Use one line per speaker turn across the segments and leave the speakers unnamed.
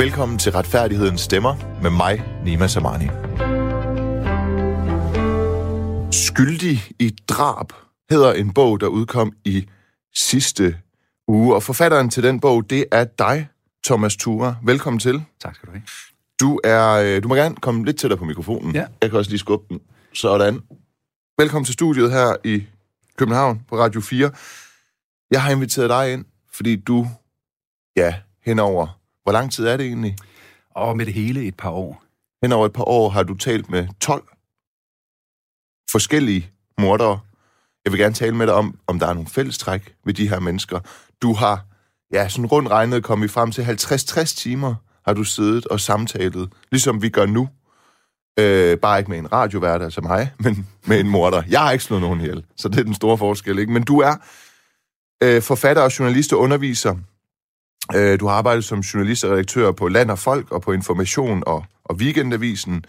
Velkommen til Retfærdighedens Stemmer med mig, Nima Samani. Skyldig i drab hedder en bog, der udkom i sidste uge, og forfatteren til den bog, det er dig, Thomas Tura. Velkommen til.
Tak skal du have.
Du, er, øh, du må gerne komme lidt tættere på mikrofonen.
Ja.
Jeg kan også lige skubbe den. Sådan. Velkommen til studiet her i København på Radio 4. Jeg har inviteret dig ind, fordi du, ja, henover, hvor lang tid er det egentlig?
Og med det hele et par år.
Henover et par år har du talt med 12 forskellige mordere. Jeg vil gerne tale med dig om, om der er nogle fællestræk ved de her mennesker. Du har, ja, sådan rundt regnet kommet frem til 50-60 timer har du siddet og samtalet, ligesom vi gør nu. Øh, bare ikke med en radiovært, altså mig, men med en morder. Jeg har ikke slået nogen ihjel, så det er den store forskel, ikke? Men du er øh, forfatter og journalist og underviser. Øh, du har arbejdet som journalist og redaktør på Land og Folk og på Information og, og Weekendavisen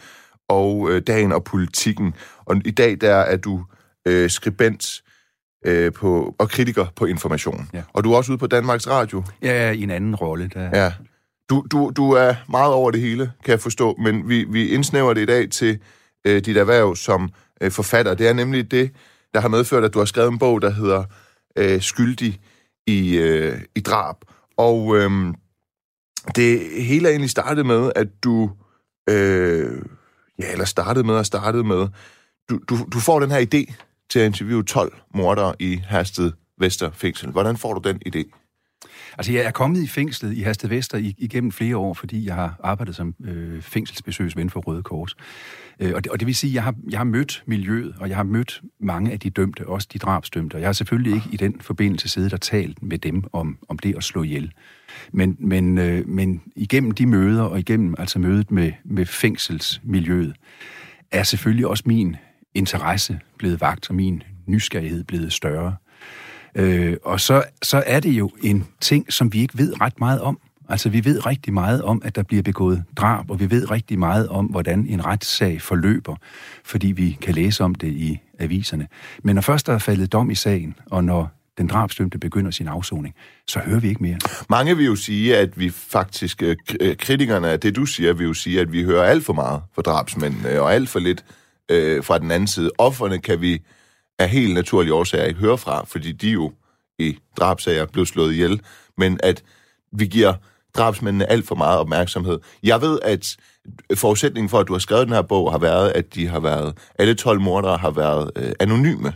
og øh, Dagen og Politikken. Og i dag der er du øh, skribent øh, på, og kritiker på Information.
Ja.
Og du er også ude på Danmarks Radio.
Er i en anden rolle. Der...
Ja. Du, du, du er meget over det hele, kan jeg forstå, men vi, vi indsnæver det i dag til øh, dit erhverv som øh, forfatter. Det er nemlig det, der har medført, at du har skrevet en bog, der hedder øh, Skyldig i, øh, i drab. Og øhm, det hele er egentlig startet med, at du... Øh, ja, eller startede med og startede med... Du, du, du får den her idé til at interviewe 12 mordere i Hersted Vester Fængsel. Hvordan får du den idé?
Altså, jeg er kommet i fængslet i Hasted Vester igennem flere år, fordi jeg har arbejdet som øh, fængselsbesøgsven for Røde Kors. Øh, og, det, og det vil sige, at jeg har, jeg har mødt miljøet, og jeg har mødt mange af de dømte, også de drabsdømte. Og jeg har selvfølgelig ikke i den forbindelse siddet og talt med dem om, om det at slå ihjel. Men, men, øh, men igennem de møder, og igennem altså mødet med, med fængselsmiljøet, er selvfølgelig også min interesse blevet vagt, og min nysgerrighed blevet større. Øh, og så, så er det jo en ting, som vi ikke ved ret meget om. Altså, vi ved rigtig meget om, at der bliver begået drab, og vi ved rigtig meget om, hvordan en retssag forløber, fordi vi kan læse om det i aviserne. Men når først der er faldet dom i sagen, og når den drabsdømte begynder sin afsoning, så hører vi ikke mere.
Mange vil jo sige, at vi faktisk, øh, øh, kritikerne af det, du siger, vil jo sige, at vi hører alt for meget for drabsmændene, og alt for lidt øh, fra den anden side. Offerne kan vi af helt naturlige årsager ikke høre fra, fordi de jo i drabsager blev slået ihjel, men at vi giver drabsmændene alt for meget opmærksomhed. Jeg ved, at forudsætningen for, at du har skrevet den her bog, har været, at de har været, alle 12 mordere har været øh, anonyme.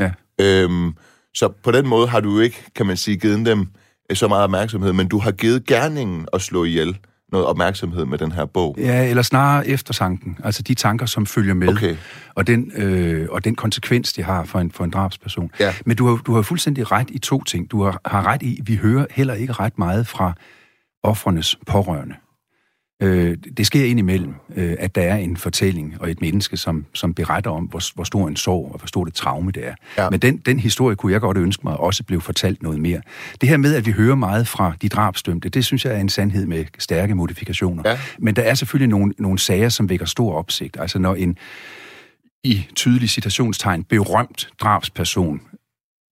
Ja.
Øhm, så på den måde har du ikke, kan man sige, givet dem øh, så meget opmærksomhed, men du har givet gerningen at slå ihjel noget opmærksomhed med den her bog.
Ja, eller snarere eftertanken. Altså de tanker, som følger med.
Okay.
Og, den, øh, og den konsekvens, de har for en, for en drabsperson.
Ja.
Men du har, du har fuldstændig ret i to ting. Du har, har ret i, vi hører heller ikke ret meget fra offrenes pårørende. Øh, det sker indimellem, øh, at der er en fortælling og et menneske, som, som beretter om, hvor, hvor stor en sorg og hvor stort et traume det er.
Ja.
Men den, den historie kunne jeg godt ønske mig også blev fortalt noget mere. Det her med, at vi hører meget fra de drabsdømte, det synes jeg er en sandhed med stærke modifikationer.
Ja.
Men der er selvfølgelig nogle, nogle sager, som vækker stor opsigt. Altså når en i tydelig citationstegn berømt drabsperson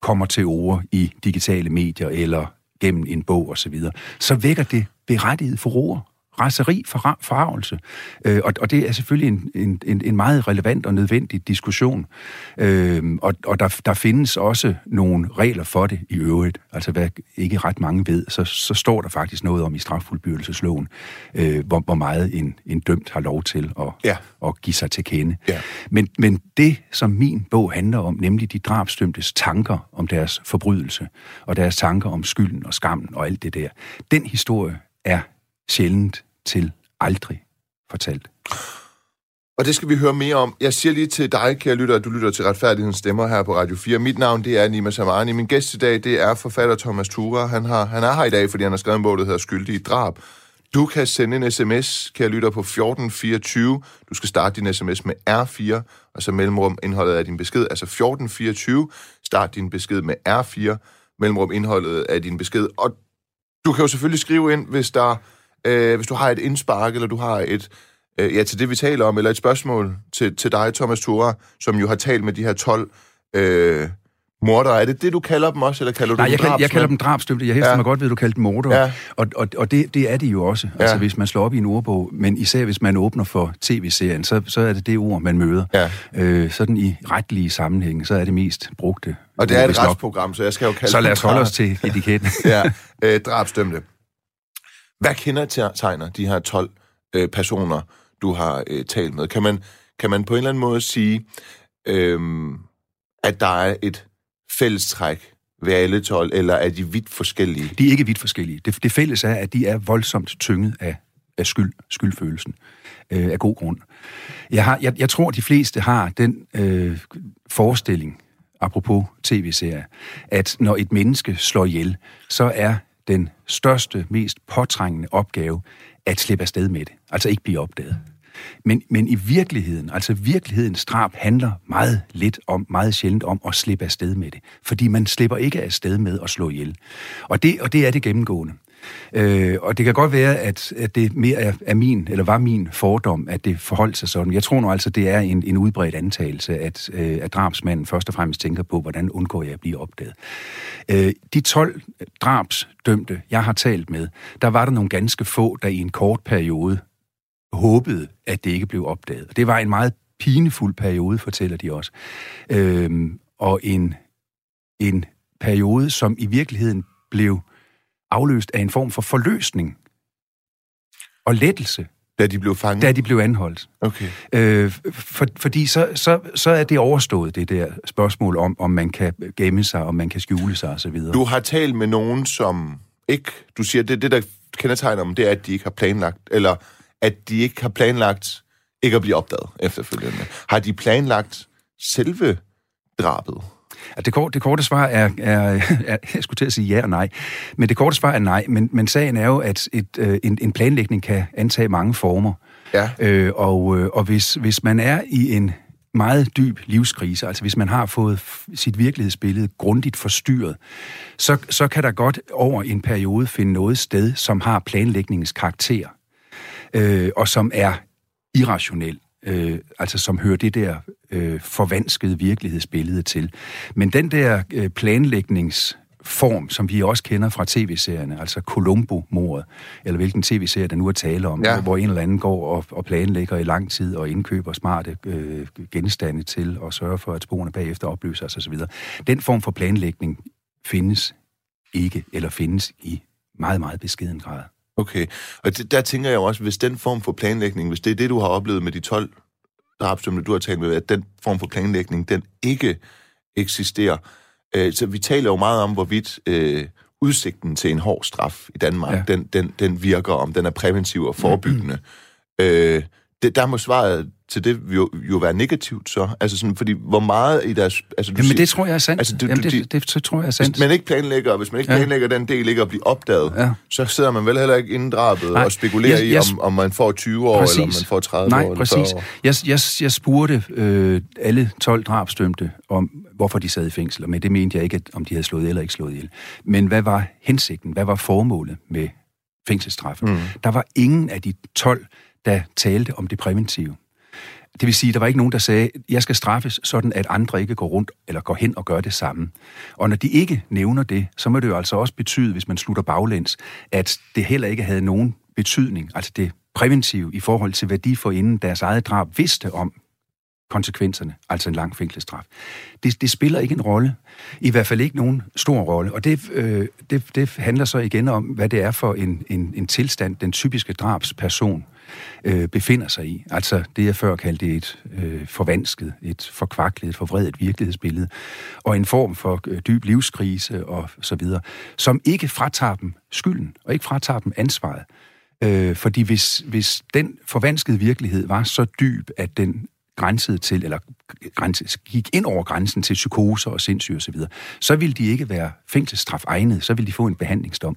kommer til ord i digitale medier eller gennem en bog osv., så, så vækker det berettiget furore raseri, for, forarvelse. Øh, og, og det er selvfølgelig en, en, en, en meget relevant og nødvendig diskussion. Øh, og og der, der findes også nogle regler for det i øvrigt. Altså hvad ikke ret mange ved, så, så står der faktisk noget om i straffuldbyrdelsesloven, øh, hvor, hvor meget en, en dømt har lov til at,
Ja.
at give sig til kende.
Ja.
Men, men det, som min bog handler om, nemlig de drabsdømtes tanker om deres forbrydelse, og deres tanker om skylden og skammen og alt det der, den historie er sjældent til aldrig fortalt.
Og det skal vi høre mere om. Jeg siger lige til dig, kære lytter, at du lytter til Retfærdighedens Stemmer her på Radio 4. Mit navn, det er Nima Samani. Min gæst i dag, det er forfatter Thomas Tura. Han, har, han er her i dag, fordi han har skrevet en bog, der hedder Skyldig i drab. Du kan sende en sms, kære lytter, på 1424. Du skal starte din sms med R4, og så mellemrum indholdet af din besked, altså 1424. Start din besked med R4, mellemrum indholdet af din besked. Og du kan jo selvfølgelig skrive ind, hvis der øh, hvis du har et indspark, eller du har et, øh, ja, til det vi taler om, eller et spørgsmål til, til dig, Thomas Thora, som jo har talt med de her 12 øh, morder. Er det det, du kalder dem også, eller kalder du
Nej,
dem
jeg, kald, jeg kalder dem drabsdømte. Jeg hæfter
Ja.
mig godt ved, at du kalder dem morder.
Ja.
Og, og, og det, det er de jo også, ja. altså
Ja.
hvis man slår op i en ordbog. Men især hvis man åbner for tv-serien, så, så er det det ord, man møder.
Ja.
Øh, sådan i retlige sammenhæng, så er det mest brugte.
Og det er et retsprogram, så jeg skal jo kalde
Så lad os holde os til etiketten.
ja, øh, drabsdømte. Hvad kendetegner de her 12 øh, personer, du har øh, talt med? Kan man, kan man på en eller anden måde sige, øh, at der er et fællestræk ved alle 12, eller er de vidt forskellige?
De er ikke vidt forskellige. Det, det fælles er, at de er voldsomt tynget af, af skyld, skyldfølelsen. Øh, af god grund. Jeg, har, jeg, jeg tror, de fleste har den øh, forestilling, apropos tv-serier, at når et menneske slår ihjel, så er den største, mest påtrængende opgave at slippe afsted med det. Altså ikke blive opdaget. Men, men i virkeligheden, altså virkelighedens drab, handler meget lidt om, meget sjældent om at slippe afsted med det. Fordi man slipper ikke afsted med at slå ihjel. Og det, og det er det gennemgående. Øh, og det kan godt være, at, at det mere er, er min, eller var min fordom, at det forholdt sig sådan. Jeg tror nu altså, det er en, en udbredt antagelse, at, øh, at drabsmanden først og fremmest tænker på, hvordan undgår jeg at blive opdaget. Øh, de 12 drabsdømte, jeg har talt med, der var der nogle ganske få, der i en kort periode håbede, at det ikke blev opdaget. Det var en meget pinefuld periode, fortæller de også. Øhm, og en, en periode, som i virkeligheden blev afløst af en form for forløsning og lettelse,
Da de blev fanget?
da de blev anholdt.
Okay.
Øh, for, fordi så, så, så er det overstået, det der spørgsmål om, om man kan gemme sig, om man kan skjule sig osv.
Du har talt med nogen, som ikke... Du siger, det, det der kendetegner dem, det er, at de ikke har planlagt, eller at de ikke har planlagt ikke at blive opdaget efterfølgende. Har de planlagt selve drabet?
Ja, det, kort, det korte svar er, er, er, jeg skulle til at sige ja og nej, men det korte svar er nej, men, men sagen er jo, at et, øh, en, en planlægning kan antage mange former.
Ja.
Øh, og øh, og hvis, hvis man er i en meget dyb livskrise, altså hvis man har fået sit virkelighedsbillede grundigt forstyrret, så, så kan der godt over en periode finde noget sted, som har planlægningens karakter, øh, og som er irrationel, øh, altså som hører det der øh, forvanskede virkelighedsbillede til. Men den der øh, planlægningsform, som vi også kender fra tv-serierne, altså Columbo-mordet, eller hvilken tv-serie, der nu er tale om,
Ja.
hvor en eller anden går og, og planlægger i lang tid og indkøber smarte øh, genstande til at sørge for, at sporene bagefter opløser sig osv. Den form for planlægning findes ikke, eller findes i meget, meget beskeden grad.
Okay. Og det, der tænker jeg jo også, hvis den form for planlægning, hvis det er det, du har oplevet med de 12 drabsdømte, du har talt med, at den form for planlægning, den ikke eksisterer. Øh, så vi taler jo meget om, hvorvidt øh, udsigten til en hård straf i Danmark, ja. Den, den, den virker, om den er præventiv og forebyggende. øh, det, der må svaret til det jo, jo være negativt så. Altså sådan, fordi hvor meget i deres... Altså, du
Jamen,
siger,
det tror jeg er sandt.
Altså, du-
Jamen, det, det, det tror jeg er sandt.
hvis man ikke planlægger, hvis man ikke
Ja.
planlægger den del ikke at blive opdaget,
Ja.
så sidder man vel heller ikke inden drabet
Nej,
og spekulerer
jeg-
i,
jeg-
om, om man får 20 år, eller om man får 30
Nej,
år, eller
præcis.
40 år.
Jeg, jeg, jeg spurgte øh, alle 12 drabsdømte om, hvorfor de sad i fængsel, og med det mente jeg ikke, at, om de havde slået eller ikke slået ihjel. Men hvad var hensigten? Hvad var formålet med fængselsstraffen? Mm. Der var ingen af de 12, der talte om det præventive. Det vil sige, der var ikke nogen, der sagde, jeg skal straffes, sådan at andre ikke går rundt eller går hen og gør det samme. Og når de ikke nævner det, så må det jo altså også betyde, hvis man slutter baglæns, at det heller ikke havde nogen betydning, altså det præventive i forhold til, hvad de for inden deres eget drab vidste om konsekvenserne, altså en lang fængselsstraf. Det, det spiller ikke en rolle, i hvert fald ikke nogen stor rolle, og det, øh, det, det handler så igen om, hvad det er for en, en, en tilstand, den typiske drabsperson øh, befinder sig i. Altså det, jeg før kaldte et øh, forvansket, et forkvaklet, et forvredet virkelighedsbillede, og en form for øh, dyb livskrise og så videre, som ikke fratager dem skylden, og ikke fratager dem ansvaret. Øh, fordi hvis, hvis den forvanskede virkelighed var så dyb, at den grænsede til, eller grænse, gik ind over grænsen til psykoser og sindssyge osv., så, så ville de ikke være fængselsstraf egnet, så ville de få en behandlingsdom.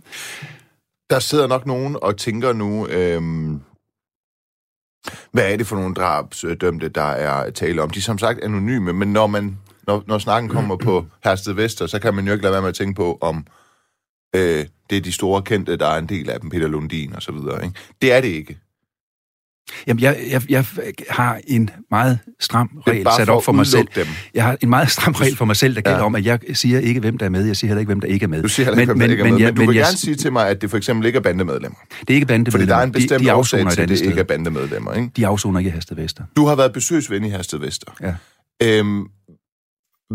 Der sidder nok nogen og tænker nu, øhm, hvad er det for nogle drabsdømte, der er tale om? De er som sagt anonyme, men når, man, når, når snakken kommer på Hersted Vester, så kan man jo ikke lade være med at tænke på, om øh, det er de store kendte, der er en del af dem, Peter Lundin og så videre. Ikke? Det er det ikke.
Jamen, jeg, jeg, jeg har en meget stram regel sat op for mig selv.
dem.
Jeg har en meget stram regel for mig selv, der gælder
Ja.
om, at jeg siger ikke, hvem der er med. Jeg siger heller ikke, hvem der ikke er med.
Du siger heller ikke, men, men, ikke er med, men, men du vil
jeg,
gerne sige til mig, at det for eksempel ikke er bandemedlemmer.
det er ikke bandemedlemmer.
Fordi der er en bestemt
de, de
årsag til, at det ikke er
sted.
bandemedlemmer. Ikke?
De afsoner ikke i Hasted Vester.
Du har været besøgsven i Hersted Vester.
Ja.
Øhm,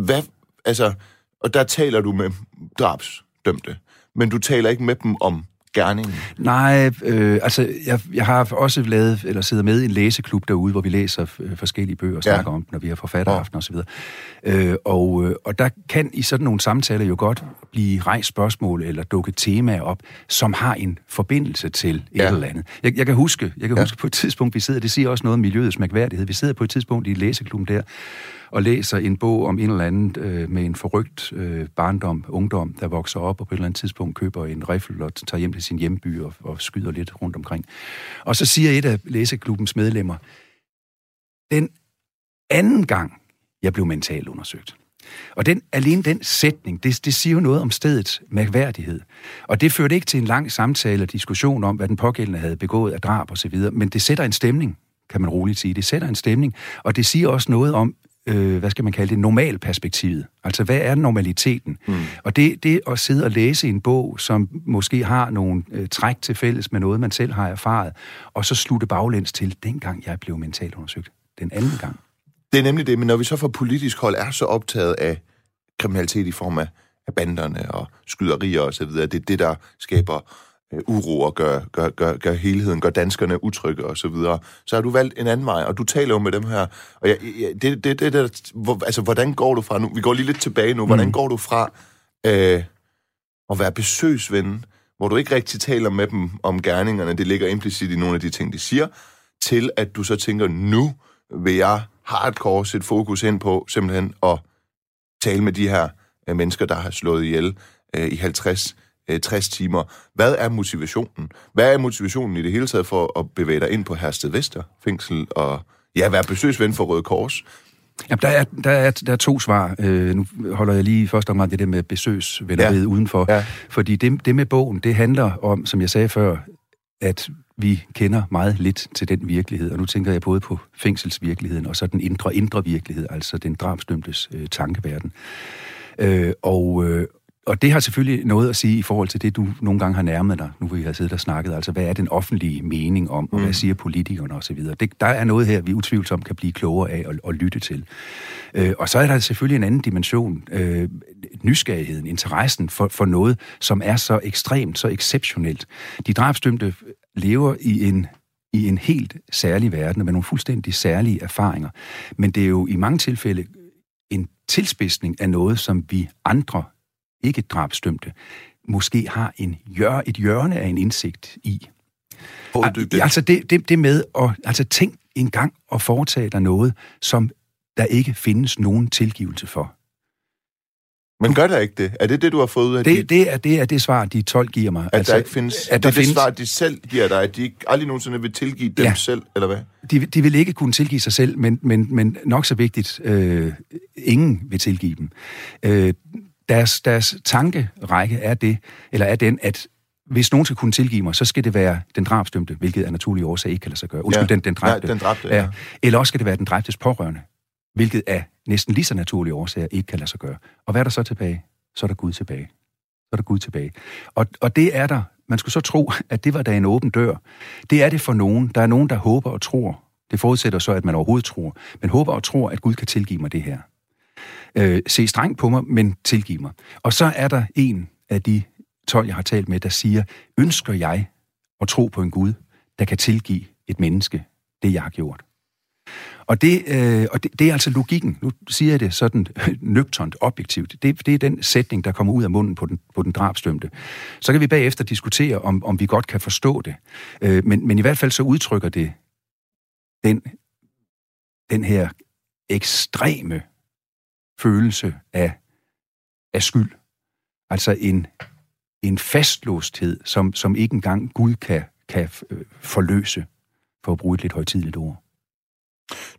hvad, altså, og der taler du med drabsdømte, men du taler ikke med dem om gerningen.
Nej, øh, altså, jeg, jeg har også lavet, eller sidder med i en læseklub derude, hvor vi læser øh, forskellige bøger og
Ja.
snakker om dem, når vi har forfatteraften osv. Øh, og, øh, og der kan i sådan nogle samtaler jo godt blive rejst spørgsmål eller dukke temaer op, som har en forbindelse til et
Ja.
eller andet. Jeg, jeg kan huske, jeg kan
Ja.
ja. huske på et tidspunkt, vi sidder, det siger også noget om miljøets mærkværdighed, vi sidder på et tidspunkt i læseklubben der, og læser en bog om en eller anden øh, med en forrygt øh, barndom, ungdom, der vokser op og på et eller andet tidspunkt køber en riffel og tager hjem til sin hjemby og, og skyder lidt rundt omkring. Og så siger et af læseklubbens medlemmer, den anden gang, jeg blev mentalt undersøgt. Og den, alene den sætning, det, det siger jo noget om stedets mærkværdighed. Og det førte ikke til en lang samtale og diskussion om, hvad den pågældende havde begået af drab og så videre, men det sætter en stemning, kan man roligt sige. Det sætter en stemning, og det siger også noget om, øh, hvad skal man kalde det, normalperspektivet. Altså, hvad er normaliteten? Mm. Og det, det at sidde og læse en bog, som måske har nogle øh, træk til fælles med noget, man selv har erfaret, og så slutte baglæns til, dengang jeg blev mentalt undersøgt. Den anden gang.
Det er nemlig det, men når vi så fra politisk hold er så optaget af kriminalitet i form af, af banderne og skyderier og så videre, det er det, der skaber øh, uro og gør, gør, gør, gør helheden, gør danskerne utrygge og så videre, så har du valgt en anden vej, og du taler jo med dem her, og jeg, jeg, det, det, det der, hvor, altså, hvordan går du fra nu, vi går lige lidt tilbage nu, hvordan
Mm.
går du fra øh, at være besøgsven, hvor du ikke rigtig taler med dem om gerningerne, det ligger implicit i nogle af de ting, de siger, til at du så tænker, nu vil jeg hardcore sætte fokus ind på simpelthen at tale med de her øh, mennesker, der har slået ihjel øh, i 50 øh, 60 timer. Hvad er motivationen? Hvad er motivationen i det hele taget for at bevæge dig ind på Hersted Vester fængsel og ja, være besøgsven for Røde Kors?
Jamen, der er, der er, der er to svar. Øh, nu holder jeg lige først omgang det der med besøgsvenneriet
Ja.
udenfor.
Ja.
Fordi det, det med bogen, det handler om, som jeg sagde før, at vi kender meget lidt til den virkelighed. Og nu tænker jeg både på fængselsvirkeligheden og så den indre, indre virkelighed, altså den drabsdømtes øh, tankeverden. Øh, og, øh, og det har selvfølgelig noget at sige i forhold til det, du nogle gange har nærmet dig, nu vi har siddet og snakket. Altså, hvad er den offentlige mening om, og hvad siger politikerne osv.? Det, der er noget her, vi utvivlsomt kan blive klogere af at, at lytte til. Øh, og så er der selvfølgelig en anden dimension, øh, nysgerrigheden, interessen for, for noget, som er så ekstremt, så exceptionelt. De drabsdømte lever i en i en helt særlig verden, med nogle fuldstændig særlige erfaringer. Men det er jo i mange tilfælde en tilspidsning af noget, som vi andre, ikke drabsdømte, måske har en hjør, et hjørne af en indsigt i.
Det.
Altså det, det, det med at altså tænk en gang og foretage dig noget, som der ikke findes nogen tilgivelse for.
Men gør der ikke det? Er det det, du har fået ud af
Det,
dit,
det, er, det er det svar, de 12 giver mig.
at altså, der ikke findes...
At der
det er det
findes,
svar, de selv giver dig, at de ikke aldrig nogensinde vil tilgive dem
Ja.
selv, eller hvad?
de, de vil ikke kunne tilgive sig selv, men, men, men nok så vigtigt, øh, ingen vil tilgive dem. Øh, deres, deres tankerække er det, eller er den, at hvis nogen skal kunne tilgive mig, så skal det være den drabsdømte, hvilket af naturlige årsager ikke kan lade sig gøre. Undskyld,
Ja.
den, den dræbte.
Ja, den dræbte, ja.
ja. Eller også skal det være den dræbtes pårørende, hvilket af næsten lige så naturlige årsager ikke kan lade sig gøre. Og hvad er der så tilbage? Så er der Gud tilbage. Så er der Gud tilbage. Og, og det er der. Man skulle så tro, at det var da en åben dør. Det er det for nogen. Der er nogen, der håber og tror. Det forudsætter så, at man overhovedet tror. Men håber og tror, at Gud kan tilgive mig det her. Øh, se strengt på mig, men tilgive mig. Og så er der en af de 12, jeg har talt med, der siger, ønsker jeg at tro på en Gud, der kan tilgive et menneske det, jeg har gjort. Og, det, øh, og det, det er altså logikken. Nu siger jeg det sådan nøgternt, objektivt. Det, det er den sætning, der kommer ud af munden på den, på den drabstømte. Så kan vi bagefter diskutere, om, om vi godt kan forstå det. Øh, men, men i hvert fald så udtrykker det den, den her ekstreme følelse af, af skyld. Altså en, en fastlåsthed, som, som ikke engang Gud kan, kan øh, forløse, for at bruge et lidt højtidligt ord.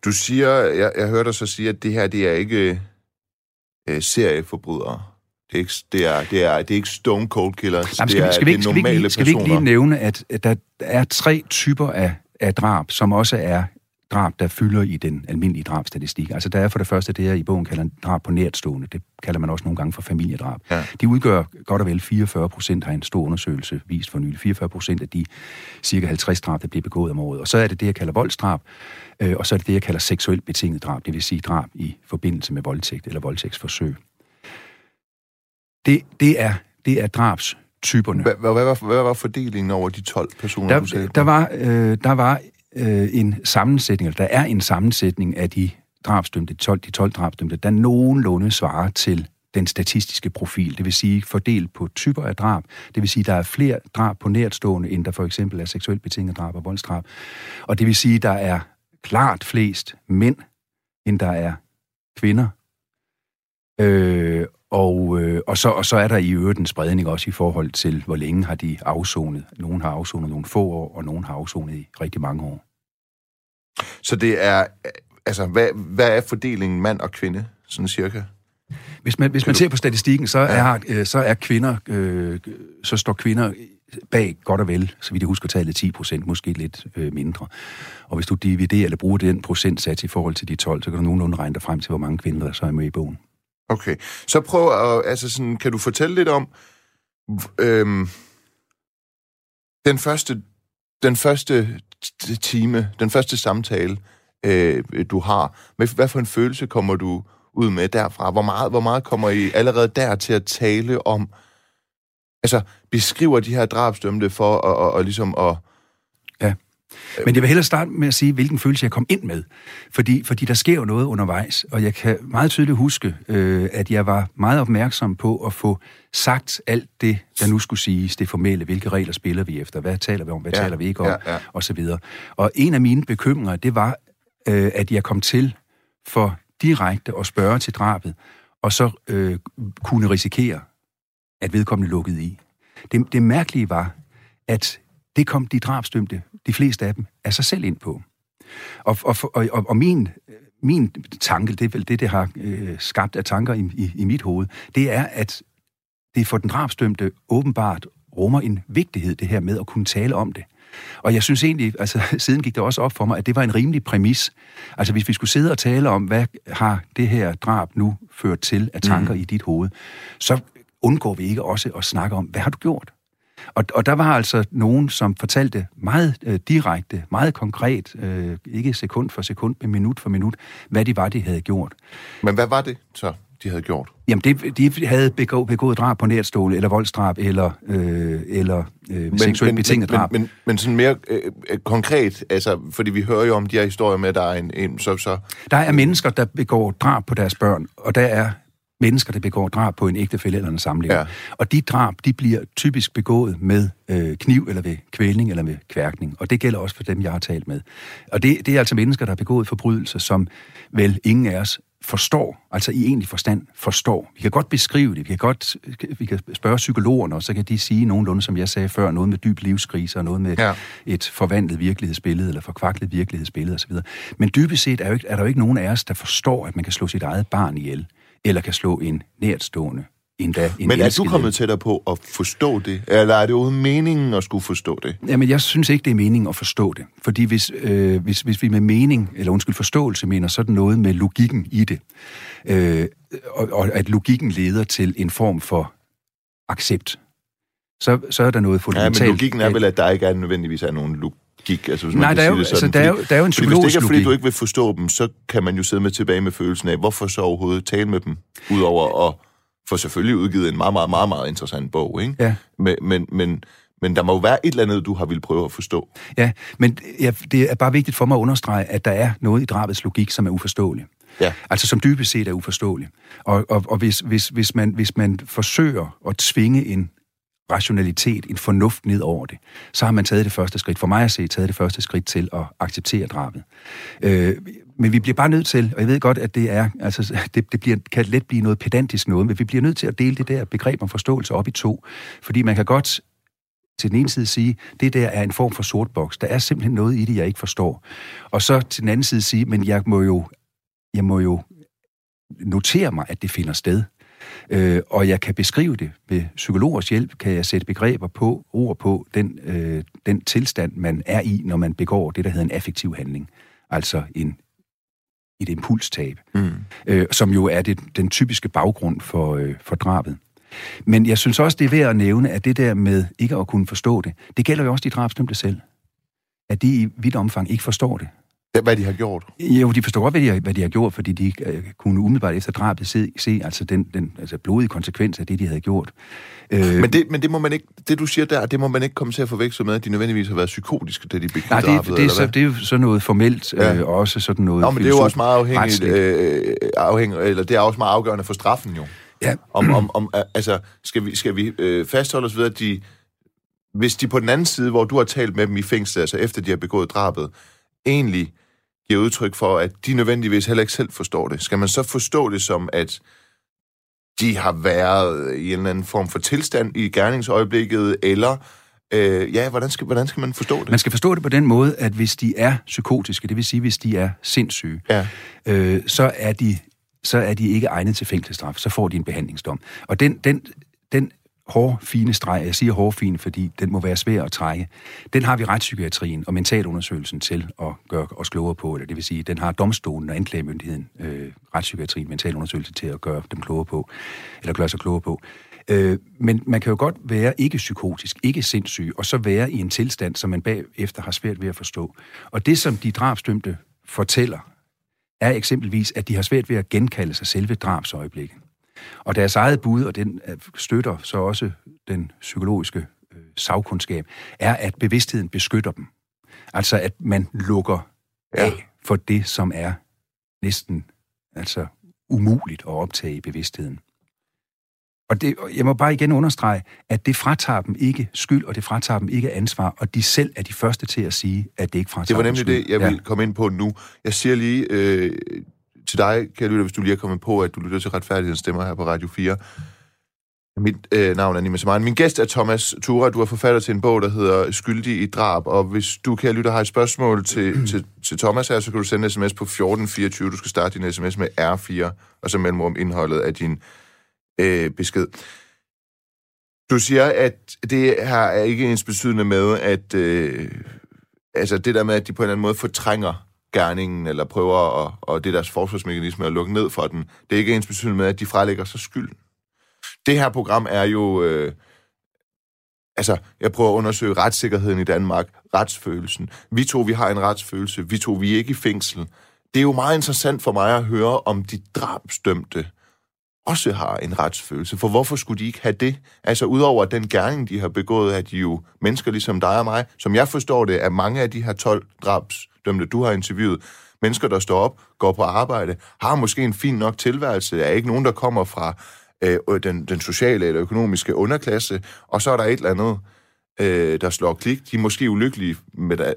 Du siger, jeg, jeg hørte dig så sige, at det her, det er ikke øh, serieforbrydere. Det er ikke, det er, det er, det er ikke stone cold killers.
Jamen,
det
skal,
er,
vi, skal, vi,
det er
ikke, skal, vi ikke,
normale
lige- skal vi ikke lige
personer.
nævne, at at der er tre typer af, af drab, som også er drab, der fylder i den almindelige drabstatistik. Altså der er for det første det, jeg i bogen kalder drab på nærtstående. Det kalder man også nogle gange for familiedrab. Ja. De udgør godt og vel 44 procent, har en stor undersøgelse vist for nylig. 44 procent af de cirka 50 drab, der bliver begået om året. Og så er det det, jeg kalder voldsdrab, øh, og så er det det, jeg kalder seksuelt betinget drab, det vil sige drab i forbindelse med voldtægt eller voldtægtsforsøg. Det, det, er, det er drabs typerne.
Hvad, hvad, var, hvad var fordelingen over de 12 personer,
der,
du sagde?
Der var, øh, der var øh, en sammensætning, eller der er en sammensætning af de drabsdømte, 12, de 12 drabsdømte, der nogenlunde svarer til den statistiske profil, det vil sige fordelt på typer af drab, det vil sige, der er flere drab på nærtstående, end der for eksempel er seksuelt betinget drab og voldsdrab, og det vil sige, der er klart flest mænd, end der er kvinder. Øh, og, øh, og, så, og så er der i øvrigt en spredning også i forhold til, hvor længe har de afsonet. Nogen har afsonet nogle få år, og nogen har afsonet i rigtig mange år.
Så det er, altså, hvad, hvad er fordelingen mand og kvinde, sådan cirka?
Hvis man, hvis man ser på statistikken, så, ja. er, øh, så er kvinder, øh, så står kvinder bag godt og vel, så vidt jeg husker tallet 10 procent, måske lidt øh, mindre. Og hvis du dividerer eller bruger den procentsats i forhold til de 12, så kan du nogenlunde regne dig frem til, hvor mange kvinder der så er med i bogen.
Okay, så prøv at, altså sådan, kan du fortælle lidt om, øhm, den første, den første time, den første samtale, øh, du har, med, hvad for en følelse kommer du ud med derfra? Hvor meget, hvor meget kommer I allerede der til at tale om, altså beskriver de her drabsdømte for at, og, og ligesom at...
Men jeg vil hellere starte med at sige, hvilken følelse jeg kom ind med. Fordi, fordi der sker jo noget undervejs, og jeg kan meget tydeligt huske, øh, at jeg var meget opmærksom på at få sagt alt det, der nu skulle siges, det formelle, hvilke regler spiller vi efter, hvad taler vi om, hvad ja, taler vi ikke om, ja, ja. og så videre. Og en af mine bekymringer, det var, øh, at jeg kom til for direkte at spørge til drabet, og så øh, kunne risikere, at vedkommende lukkede i. Det, det mærkelige var, at det kom de drabsdømte, de fleste af dem, af sig selv ind på. Og, og, og, og, og min, min tanke, det er vel det, det har øh, skabt af tanker i, i, i mit hoved, det er, at det for den drabsdømte åbenbart rummer en vigtighed, det her med at kunne tale om det. Og jeg synes egentlig, altså siden gik det også op for mig, at det var en rimelig præmis. Altså hvis vi skulle sidde og tale om, hvad har det her drab nu ført til af tanker mm. i dit hoved, så undgår vi ikke også at snakke om, hvad har du gjort? Og, og der var altså nogen, som fortalte meget øh, direkte, meget konkret, øh, ikke sekund for sekund, men minut for minut, hvad de var, de havde gjort.
Men hvad var det så, de havde gjort?
Jamen, det, de havde begået, begået drab på nærstående, eller voldsdrab, eller, øh, eller øh, men, seksuelt men, betinget
men,
drab.
Men, men, men sådan mere øh, øh, konkret, altså, fordi vi hører jo om de her historier med, at der er en, en så, så...
Der er mennesker, der begår drab på deres børn, og der er mennesker, der begår drab på en ægtefælle eller en samlever. Ja. Og de drab, de bliver typisk begået med øh, kniv, eller ved kvælning, eller med kværkning. Og det gælder også for dem, jeg har talt med. Og det, det er altså mennesker, der har begået forbrydelser, som vel ingen af os forstår, altså i egentlig forstand forstår. Vi kan godt beskrive det, vi kan godt vi kan spørge psykologerne, og så kan de sige nogenlunde, som jeg sagde før, noget med dyb livskrise, og noget med ja. et forvandlet virkelighedsbillede, eller forkvaklet virkelighedsbillede osv. Men dybest set er, jo ikke, er der jo ikke nogen af os, der forstår, at man kan slå sit eget barn ihjel eller kan slå en nærtstående endda en
Men er du kommet tættere på at forstå det? Eller er det uden meningen at skulle forstå det?
Jamen, jeg synes ikke, det er meningen at forstå det. Fordi hvis, øh, hvis, hvis vi med mening, eller undskyld, forståelse mener sådan noget med logikken i det, øh, og, og at logikken leder til en form for accept, så, så er der noget fundamentalt.
Ja, men logikken er vel, at der ikke er nødvendigvis er nogen logik gik. Altså, hvis
Nej,
man
der er, jo, altså, der, er jo, der er jo en
fordi hvis det ikke er, fordi du ikke vil forstå dem, så kan man jo sidde med tilbage med følelsen af, hvorfor så overhovedet tale med dem, udover at få selvfølgelig udgivet en meget, meget, meget, meget interessant bog, ikke?
Ja.
Men, men, men, men der må jo være et eller andet, du har vil prøve at forstå.
Ja, men ja, det er bare vigtigt for mig at understrege, at der er noget i drabets logik, som er uforståeligt. Ja. Altså som dybest set er uforståeligt. Og, og, og hvis, hvis, hvis, man, hvis man forsøger at tvinge en rationalitet, en fornuft ned over det, så har man taget det første skridt. For mig at se, taget det første skridt til at acceptere drabet. Øh, men vi bliver bare nødt til, og jeg ved godt, at det er, altså, det, det bliver, kan let blive noget pedantisk noget, men vi bliver nødt til at dele det der begreb om forståelse op i to. Fordi man kan godt til den ene side sige, det der er en form for sort boks. Der er simpelthen noget i det, jeg ikke forstår. Og så til den anden side sige, men jeg må jo, jeg må jo notere mig, at det finder sted. Øh, og jeg kan beskrive det ved psykologers hjælp, kan jeg sætte begreber på, ord på, den, øh, den tilstand, man er i, når man begår det, der hedder en affektiv handling. Altså en, et impulstab, mm. øh, som jo er det, den typiske baggrund for, øh, for drabet. Men jeg synes også, det er værd at nævne, at det der med ikke at kunne forstå det, det gælder jo også de drabsdømte selv. At de i vidt omfang ikke forstår det.
Hvad de har gjort?
Jo, de forstår godt, hvad de har, hvad de har gjort, fordi de uh, kunne umiddelbart efter drabet se, se altså den, den altså blodige konsekvens af det, de havde gjort.
Uh, men, det, men det må man ikke, det du siger der, det må man ikke komme til at forveksle med, at de nødvendigvis har været psykotiske, da de begik
Nej, det,
drabet,
det, er så, det er jo sådan noget formelt, ja. øh, også sådan noget
Nå, men det er jo også meget afhængigt, øh, afhængigt, eller det er også meget afgørende for straffen jo.
Ja.
Om, om, om, altså, skal vi, skal vi øh, fastholde os ved, at de, hvis de på den anden side, hvor du har talt med dem i fængsel, altså efter de har begået drabet, egentlig giver udtryk for, at de nødvendigvis heller ikke selv forstår det. Skal man så forstå det som, at de har været i en eller anden form for tilstand i gerningsøjeblikket, eller øh, ja, hvordan skal, hvordan skal man forstå det?
Man skal forstå det på den måde, at hvis de er psykotiske, det vil sige, hvis de er sindssyge,
ja.
øh, så er de så er de ikke egnet til fængselsstraf, så får de en behandlingsdom. Og den, den, den hårde, fine streg, jeg siger hårde, fine, fordi den må være svær at trække, den har vi retspsykiatrien og mentalundersøgelsen til at gøre os klogere på, eller det vil sige, den har domstolen og anklagemyndigheden, øh, retspsykiatrien, mentalundersøgelse til at gøre dem klogere på, eller gøre sig klogere på. Øh, men man kan jo godt være ikke psykotisk, ikke sindssyg, og så være i en tilstand, som man bagefter har svært ved at forstå. Og det, som de drabsdømte fortæller, er eksempelvis, at de har svært ved at genkalde sig selve drabsøjeblikket. Og deres eget bud, og den øh, støtter så også den psykologiske øh, sagkundskab, er, at bevidstheden beskytter dem. Altså, at man lukker ja. af for det, som er næsten altså umuligt at optage i bevidstheden. Og det, jeg må bare igen understrege, at det fratager dem ikke skyld, og det fratager dem ikke ansvar, og de selv er de første til at sige, at det ikke fratager
Det var nemlig det, jeg vil ja. komme ind på nu. Jeg siger lige øh, til dig, kan lytte, hvis du lige er kommet på, at du lytter til retfærdighedens stemmer her på Radio 4. Mit øh, navn er Nima Saman. Min gæst er Thomas Tura. Du er forfatter til en bog, der hedder Skyldig i drab. Og hvis du, kan lytte, har et spørgsmål til, til, til Thomas her, så kan du sende en sms på 1424. Du skal starte din sms med R4, og så mellemrum indholdet af din øh, besked. Du siger, at det her er ikke ens betydende med, at øh, altså det der med, at de på en eller anden måde fortrænger gerningen, eller prøver at, og det er deres forsvarsmekanisme at lukke ned for den, det er ikke ens betydende med, at de frelægger sig skylden. Det her program er jo... Øh, altså, jeg prøver at undersøge retssikkerheden i Danmark, retsfølelsen. Vi to, vi har en retsfølelse. Vi to, vi er ikke i fængsel. Det er jo meget interessant for mig at høre om de drabsdømte også har en retsfølelse. For hvorfor skulle de ikke have det? Altså, udover den gerning, de har begået, er de jo mennesker ligesom dig og mig. Som jeg forstår det, er mange af de her 12 drabsdømte, du har interviewet, mennesker, der står op, går på arbejde, har måske en fin nok tilværelse, er ikke nogen, der kommer fra øh, den, den sociale eller økonomiske underklasse, og så er der et eller andet, øh, der slår klik. De er måske ulykkelige med,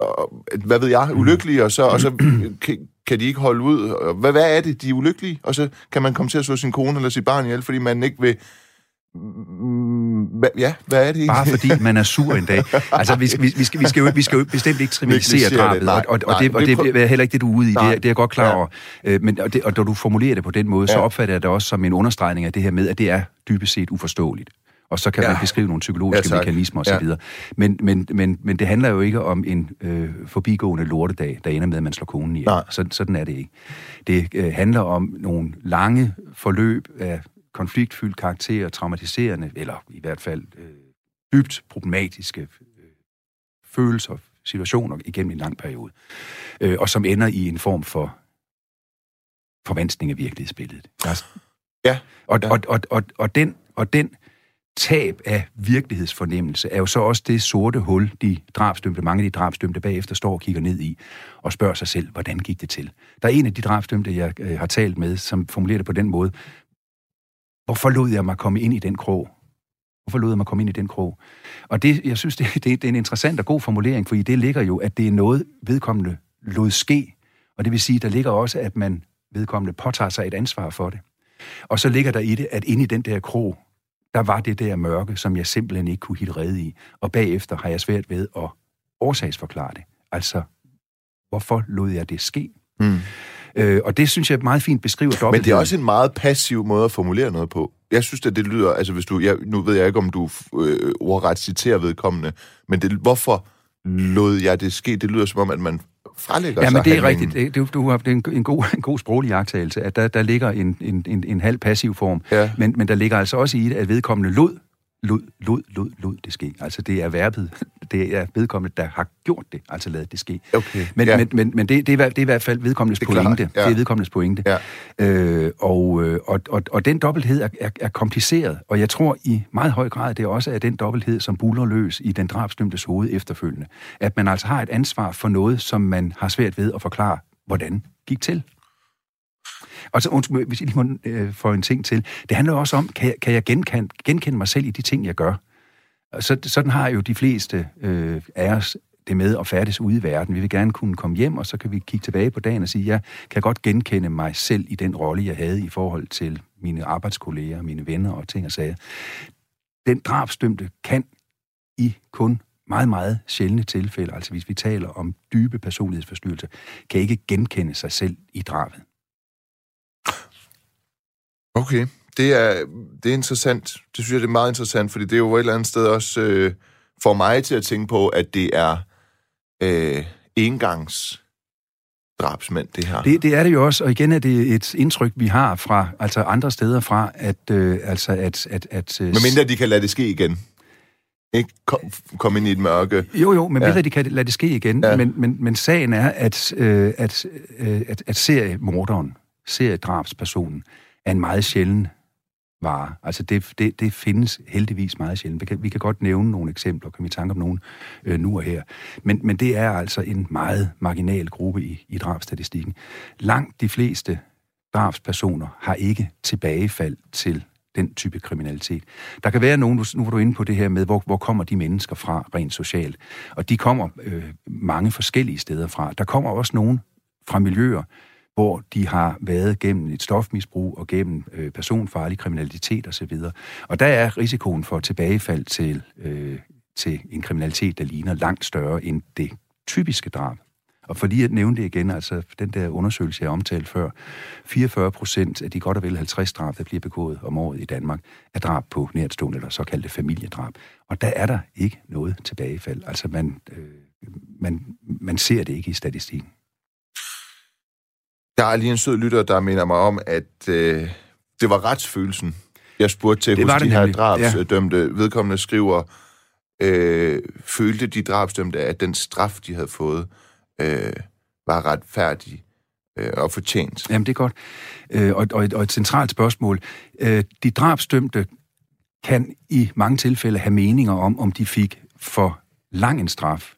og, hvad ved jeg, ulykkelige, og så, og så kan, kan de ikke holde ud. Hvad, hvad er det, de er ulykkelige? Og så kan man komme til at slå sin kone eller sit barn ihjel, fordi man ikke vil... Hva, ja, hvad er det egentlig?
Bare fordi man er sur en dag. Altså, vi, vi, vi, skal, vi, skal, jo, vi skal jo bestemt ikke trivialisere drabet, det. Nej, og, og, nej, det, og det er heller ikke det, du er ude i. Det, det er jeg godt klar over. Ja. Øh, men, og, det, og når du formulerer det på den måde, ja. så opfatter jeg det også som en understregning af det her med, at det er dybest set uforståeligt og så kan ja. man beskrive nogle psykologiske ja, mekanismer osv. Ja. Men, men, men, men det handler jo ikke om en øh, forbigående lortedag, der ender med, at man slår konen i. Så, sådan er det ikke. Det øh, handler om nogle lange forløb af konfliktfyldt karakter, traumatiserende, eller i hvert fald øh, dybt problematiske øh, følelser, situationer igennem en lang periode, øh, og som ender i en form for forvanskning af virkelighedsbilledet.
Ja.
Og, ja. Og, og, og, og, den, og den tab af virkelighedsfornemmelse er jo så også det sorte hul, de drabsdømte, mange af de drabsdømte bagefter står og kigger ned i og spørger sig selv, hvordan gik det til? Der er en af de drabsdømte, jeg øh, har talt med, som formulerer det på den måde. Hvorfor lod jeg mig komme ind i den krog? Hvorfor lod jeg mig komme ind i den krog? Og det, jeg synes, det, det, det er en interessant og god formulering, for i det ligger jo, at det er noget, vedkommende lod ske. Og det vil sige, der ligger også, at man vedkommende påtager sig et ansvar for det. Og så ligger der i det, at inde i den der krog, der var det der mørke, som jeg simpelthen ikke kunne hitte redde i. Og bagefter har jeg svært ved at årsagsforklare det. Altså, hvorfor lod jeg det ske? Mm. Øh, og det synes jeg meget fint beskriver dobbeltheden.
Men det er også en meget passiv måde at formulere noget på. Jeg synes, at det lyder, altså hvis du, jeg, nu ved jeg ikke, om du øh, ordret citerer vedkommende, men det, hvorfor lod jeg det ske? Det lyder som om, at man frelægger
ja,
sig
men det er
handlingen.
rigtigt. Det, du, du har, det er en, en, god, en god sproglig jagttagelse, at der, der ligger en, en, en, en halv passiv form,
Ja.
men, men der ligger altså også i det, at vedkommende lod, lod, lod, lod, lod det ske. Altså det er verbet, det er vedkommende, der har gjort det, altså lavet det ske.
Okay,
Men,
ja.
men, men, men det, det, er, det er i hvert fald vedkommendes
Det klart,
pointe.
ja.
Det er vedkommendes pointe.
Ja.
Øh, og, øh, og, og, og den dobbelthed er, er, er kompliceret, og jeg tror i meget høj grad, det også er den dobbelthed, som buller løs i den drabsdømtes hoved efterfølgende. At man altså har et ansvar for noget, som man har svært ved at forklare, hvordan gik til. Og så, undskyld, hvis jeg lige må øh, få en ting til. Det handler også om, kan jeg, kan jeg genkende, genkende mig selv i de ting, jeg gør? Og Så, sådan har jo de fleste øh, af os det med at færdes ude i verden. Vi vil gerne kunne komme hjem, og så kan vi kigge tilbage på dagen og sige, jeg kan godt genkende mig selv i den rolle, jeg havde i forhold til mine arbejdskolleger, mine venner og ting og sager. Den drabsdømte kan i kun meget, meget sjældne tilfælde, altså hvis vi taler om dybe personlighedsforstyrrelser, kan ikke genkende sig selv i drabet.
Okay, det er, det er interessant. Det synes jeg, det er meget interessant, fordi det er jo et eller andet sted også øh, får mig til at tænke på, at det er øh, engangs drabsmænd, det her.
Det, det er det jo også, og igen er det et indtryk, vi har fra altså andre steder fra, at øh, altså at at at øh,
Men mindre de kan lade det ske igen. Ikke kom, kom ind i et mørke.
jo jo, men
Ja.
de kan lade det ske igen,
ja.
men, men men sagen er at øh, at øh, at, at seriemorderen, seriedrabspersonen er en meget sjælden vare. Altså det, det, det findes heldigvis meget sjældent. Vi kan, vi kan godt nævne nogle eksempler, kan vi tanke om nogen øh, nu og her. Men, men det er altså en meget marginal gruppe i, i drabstatistikken. Langt de fleste drabspersoner har ikke tilbagefald til den type kriminalitet. Der kan være nogen, nu, nu var du inde på det her med, hvor, hvor kommer de mennesker fra rent socialt. Og de kommer øh, mange forskellige steder fra. Der kommer også nogen fra miljøer, hvor de har været gennem et stofmisbrug og gennem øh, personfarlig kriminalitet osv. Og der er risikoen for tilbagefald til, øh, til en kriminalitet, der ligner langt større end det typiske drab. Og for lige at nævne det igen, altså den der undersøgelse, jeg omtalte før, 44 procent af de godt og vel 50 drab, der bliver begået om året i Danmark, er drab på nærtstående eller såkaldte familiedrab. Og der er der ikke noget tilbagefald. Altså man, øh, man, man ser det ikke i statistikken.
Der er lige en sød lytter, der minder mig om, at øh, det var retsfølelsen, jeg spurgte til
Det
hos de her drabsdømte. Ja. Vedkommende skriver, øh, følte de drabsdømte, at den straf, de havde fået, øh, var retfærdig øh, og fortjent.
Jamen, det er godt. Øh, og, og, et, og et centralt spørgsmål. Øh, de drabsdømte kan i mange tilfælde have meninger om, om de fik for lang en straf.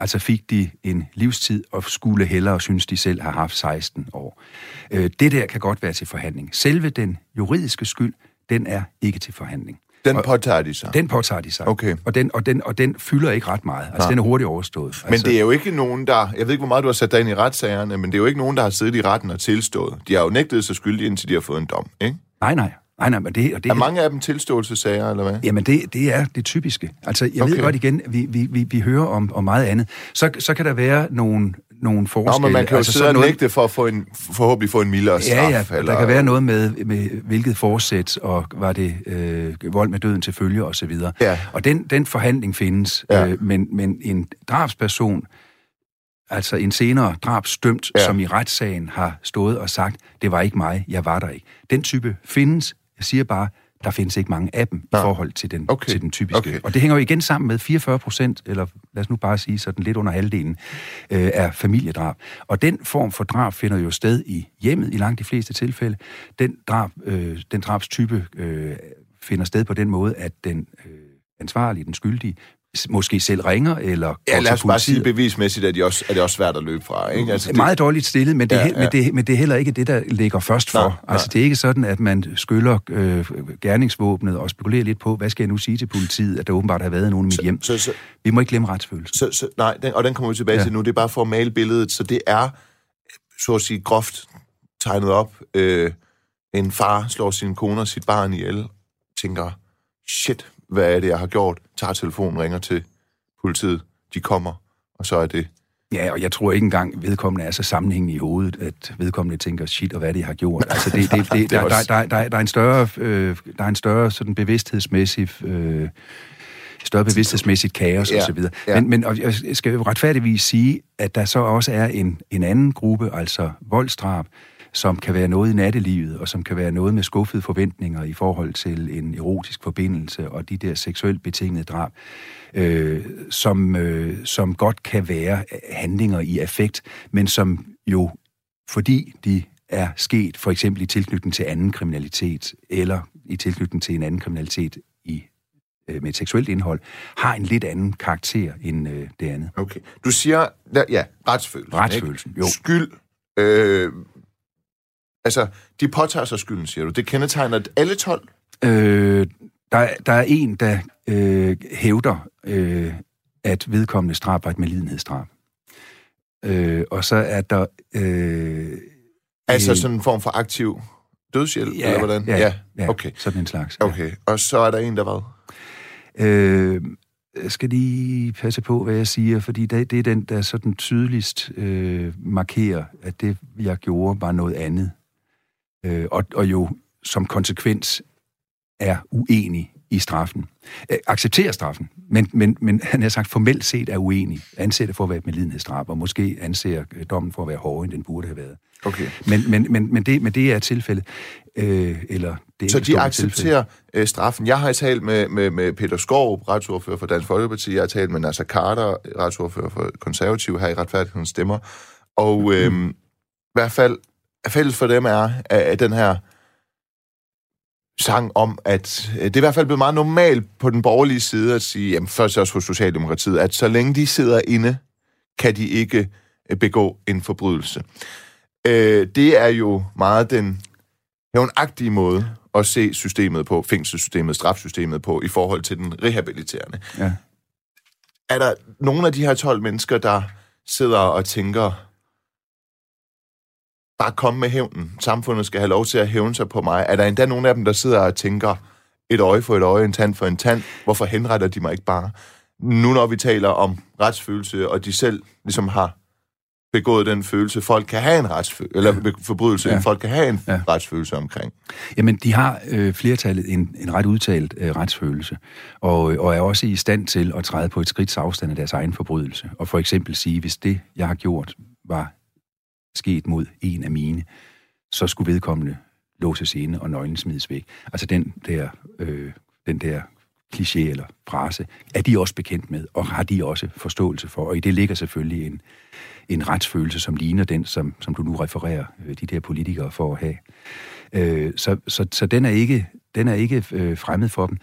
Altså fik de en livstid og skulle hellere synes, de selv har haft 16 år. Øh, det der kan godt være til forhandling. Selve den juridiske skyld, den er ikke til forhandling.
Den påtager de sig.
Den påtager de sig.
Okay.
Og den, og den, og den fylder ikke ret meget. Altså,
Nej.
den er hurtigt overstået.
Men det er jo ikke nogen, der... Jeg ved ikke, hvor meget du har sat dig ind i retssagerne, men det er jo ikke nogen, der har siddet i retten og tilstået. De har jo nægtet sig skyldige, indtil de har fået en dom, ikke?
Nej, nej. Nej, nej, men det, og det
Er mange af dem tilståelsessager, eller hvad?
Jamen, det, det er det typiske. Altså, jeg okay. Ved godt igen, vi, vi, vi, vi hører om, om meget andet. Så, så kan der være nogle, nogle
Nå,
forskelle.
men man kan jo altså, sidde og nægte for at få en, forhåbentlig få en mildere straf.
Ja, ja,
eller,
der kan være noget med, med hvilket forsæt, og var det øh, vold med døden til følge, og så videre.
Ja.
Og den, den forhandling findes,
Ja.
øh, men, men en drabsperson, altså en senere drabsdømt,
ja.
som i retssagen har stået og sagt, det var ikke mig, jeg var der ikke. Den type findes, jeg siger bare, der findes ikke mange af dem
Nå.
i forhold til den,
Okay.
til den typiske.
Okay.
Og det hænger jo igen sammen med 44 procent, eller lad os nu bare sige sådan lidt under halvdelen, øh, er familiedrab. Og den form for drab finder jo sted i hjemmet i langt de fleste tilfælde. Den, drab, øh, den drabstype øh, finder sted på den måde, at den øh, ansvarlige, den skyldige, måske selv ringer, eller
Ja, lad os bare sige bevismæssigt, at de også, er det også svært at løbe fra, ikke? Altså,
Det, meget dårligt stillet, men det,
Ja,
ja. Men, det, men det er heller ikke det, der ligger først for.
Nej.
Altså, det er ikke sådan, at man skyller øh, gerningsvåbnet og spekulerer lidt på, hvad skal jeg nu sige til politiet, at der åbenbart har været nogen i mit hjem.
så, så,
Vi må ikke glemme retsfølelsen.
så, så, nej, den, og den kommer vi tilbage. Ja. til nu. Det er bare for at male billedet, så det er, så at sige, groft tegnet op. Øh, en far slår sin kone og sit barn ihjel, tænker, shit, hvad er det, jeg har gjort? Tager telefonen, ringer til politiet, de kommer, og så er det
Ja, og jeg tror ikke engang, vedkommende er så sammenhængende i hovedet, at vedkommende tænker, shit, og hvad de har gjort. Altså, det, det, det, der, der, der, der, der, er en større, øh, der er en større sådan bevidsthedsmæssig... Øh, større bevidsthedsmæssigt kaos ja, osv. Ja. Men, men og jeg skal jo retfærdigvis sige, at der så også er en, en anden gruppe, altså voldsdrab, som kan være noget i nattelivet, og som kan være noget med skuffede forventninger i forhold til en erotisk forbindelse og de der seksuelt betingede drab, øh, som, øh, som godt kan være handlinger i affekt, men som jo, fordi de er sket for eksempel i tilknytning til anden kriminalitet, eller i tilknytning til en anden kriminalitet i øh, med et seksuelt indhold, har en lidt anden karakter end øh, det andet.
Okay. Du siger, ja, retsfølelsen.
Retsfølelsen,
ikke? jo. Skyld, øh, Altså, de påtager sig skylden, siger du. Det kendetegner alle 12?
Øh, der, der er en, der øh, hævder, øh, at vedkommende straf var et medlidenhedsdrab. Øh, og så er der... Øh,
altså sådan en form for aktiv dødshjælp, ja, eller hvordan?
Ja, ja, ja, okay. sådan en slags.
Ja. Okay, og så er der en, der hvad?
Øh, jeg skal lige passe på, hvad jeg siger, fordi det, det er den, der sådan tydeligst øh, markerer, at det, jeg gjorde, var noget andet øh, og, og jo som konsekvens er uenig i straffen. Øh, accepterer straffen, men, men, men han har sagt formelt set er uenig. Anser det for at være et medlidenhedsdrab, og måske anser øh, dommen for at være hårdere, end den burde have været.
Okay.
Men, men, men, men, det, men det er tilfældet. Øh, eller det
Så de accepterer tilfælde. Øh, straffen. Jeg har talt med, med, med Peter Skov, retsordfører for Dansk Folkeparti. Jeg har talt med Nasser Carter, retsordfører for Konservativ her i Retfærdighedens Stemmer. Og øh, mm. i hvert fald fælles for dem er, at den her sang om, at det er i hvert fald blevet meget normalt på den borgerlige side at sige, jamen først også hos Socialdemokratiet, at så længe de sidder inde, kan de ikke øh, begå en forbrydelse. Øh, det er jo meget den hævnagtige måde at se systemet på, fængselssystemet, strafsystemet på, i forhold til den rehabiliterende. Ja. Er der nogle af de her 12 mennesker, der sidder og tænker, bare komme med hævnen. Samfundet skal have lov til at hævne sig på mig. Er der endda nogen af dem, der sidder og tænker, et øje for et øje, en tand for en tand. Hvorfor henretter de mig ikke bare? Nu når vi taler om retsfølelse, og de selv ligesom har begået den følelse, folk kan have en retsfølelse, eller forbrydelse, ja. folk kan have en ja. retsfølelse omkring.
Jamen, de har øh, flertallet en, en ret udtalt øh, retsfølelse, og, og er også i stand til at træde på et skridt afstand af deres egen forbrydelse. Og for eksempel sige, hvis det, jeg har gjort, var sket mod en af mine, så skulle vedkommende låses inde og nøglen smides væk. Altså den der, øh, den der kliché eller frase, er de også bekendt med, og har de også forståelse for. Og i det ligger selvfølgelig en, en retsfølelse, som ligner den, som, som du nu refererer øh, de der politikere for at have. Øh, så, så, så den er ikke, den er ikke øh, fremmed for dem.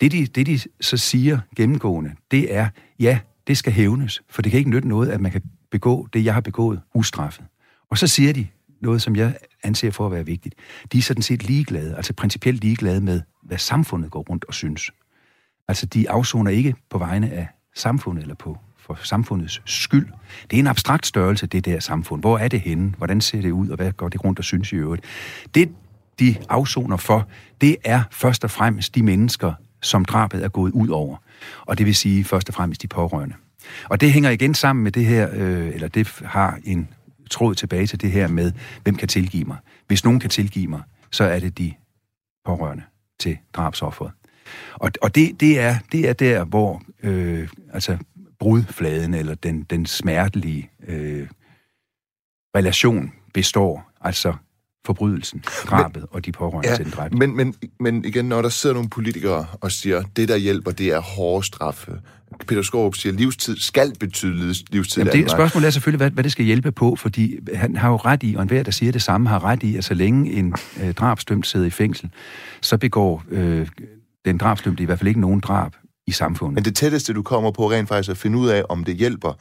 Det de, det, de så siger gennemgående, det er, ja, det skal hævnes, for det kan ikke nytte noget, at man kan begå det, jeg har begået, ustraffet. Og så siger de noget, som jeg anser for at være vigtigt. De er sådan set ligeglade, altså principielt ligeglade med, hvad samfundet går rundt og synes. Altså, de afsoner ikke på vegne af samfundet eller på for samfundets skyld. Det er en abstrakt størrelse, det der samfund. Hvor er det henne? Hvordan ser det ud, og hvad går det rundt og synes i øvrigt? Det, de afsoner for, det er først og fremmest de mennesker, som drabet er gået ud over. Og det vil sige først og fremmest de pårørende. Og det hænger igen sammen med det her, øh, eller det har en tråd tilbage til det her med, hvem kan tilgive mig. Hvis nogen kan tilgive mig, så er det de pårørende til drabsofferet. Og, og det, det, er, det er der, hvor øh, altså brudfladen eller den, den smertelige øh, relation består. Altså forbrydelsen, drabet men, og de pårørende ja, til den dræbte.
Men, men, men igen, når der sidder nogle politikere og siger, det der hjælper, det er hårde straffe. Peter Skorup siger, livstid skal betyde livstid.
Jamen det, spørgsmålet er selvfølgelig, hvad, hvad det skal hjælpe på, fordi han har jo ret i, og enhver, der siger det samme, har ret i, at så længe en øh, drabsdømt sidder i fængsel, så begår øh, den drabsdømte i hvert fald ikke nogen drab i samfundet.
Men det tætteste, du kommer på rent faktisk at finde ud af, om det hjælper,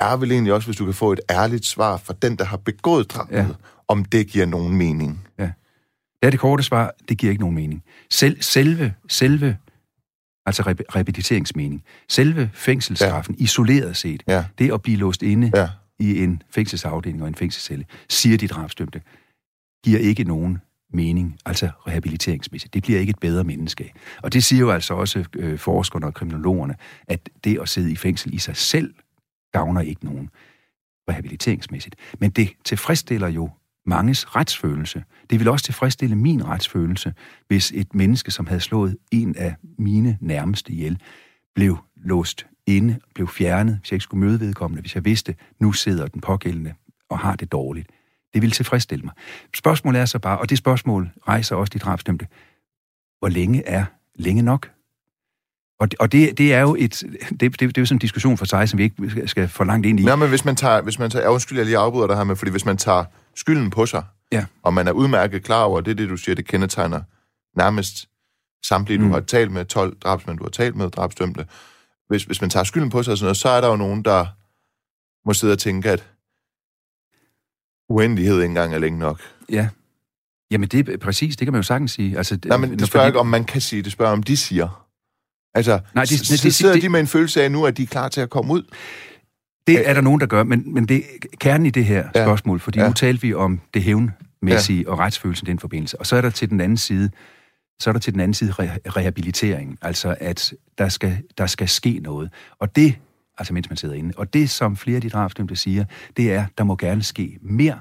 er vel egentlig også, hvis du kan få et ærligt svar fra den, der har begået drabet, ja. Om det giver nogen mening.
Ja. Det er det korte svar, det giver ikke nogen mening. Sel, selve, selve, altså rep- repetiteringsmening, selve fængselsstraffen, ja. isoleret set, ja. det at blive låst inde ja. i en fængselsafdeling og en fængselscelle, siger de drabstømte, giver ikke nogen mening, altså rehabiliteringsmæssigt. Det bliver ikke et bedre menneske. Og det siger jo altså også øh, forskerne og kriminologerne, at det at sidde i fængsel i sig selv gavner ikke nogen rehabiliteringsmæssigt. Men det tilfredsstiller jo manges retsfølelse. Det vil også tilfredsstille min retsfølelse, hvis et menneske, som havde slået en af mine nærmeste ihjel, blev låst inde, blev fjernet, hvis jeg ikke skulle møde vedkommende, hvis jeg vidste, nu sidder den pågældende og har det dårligt. Det ville tilfredsstille mig. Spørgsmålet er så bare, og det spørgsmål rejser også de drabsdømte, hvor længe er længe nok? Og, og det, det er jo et, det, det, det er jo sådan en diskussion for sig, som vi ikke skal for langt ind i.
Nej, men hvis man tager, hvis man tager, undskyld, jeg lige afbryder dig her med, fordi hvis man tager skylden på sig,
ja.
og man er udmærket klar over, det er det, du siger, det kendetegner nærmest samtlige, mm. du har talt med, 12 drabsmænd, du har talt med, drabsdømte. Hvis, hvis man tager skylden på sig og sådan noget, så er der jo nogen, der må sidde og tænke, at uendelighed ikke engang er længe nok.
Ja. Jamen det er præcis, det kan man jo sagtens sige. Altså,
Nej, men det spørger fordi... ikke, om man kan sige, det spørger om de siger. Altså, Nej, de, de, de, sidder de, de med en følelse af nu, at de er klar til at komme ud.
Det er der nogen, der gør, men, men det kernen i det her ja. spørgsmål, fordi ja. nu talte vi om det hævnmæssige ja. og retsfølelsen i den forbindelse, og så er der til den anden side, så er der til den anden side re- rehabilitering, altså at der skal, der skal ske noget. Og det, altså mens man sidder inde, og det som flere af de drabsdømte siger, det er, der må gerne ske mere,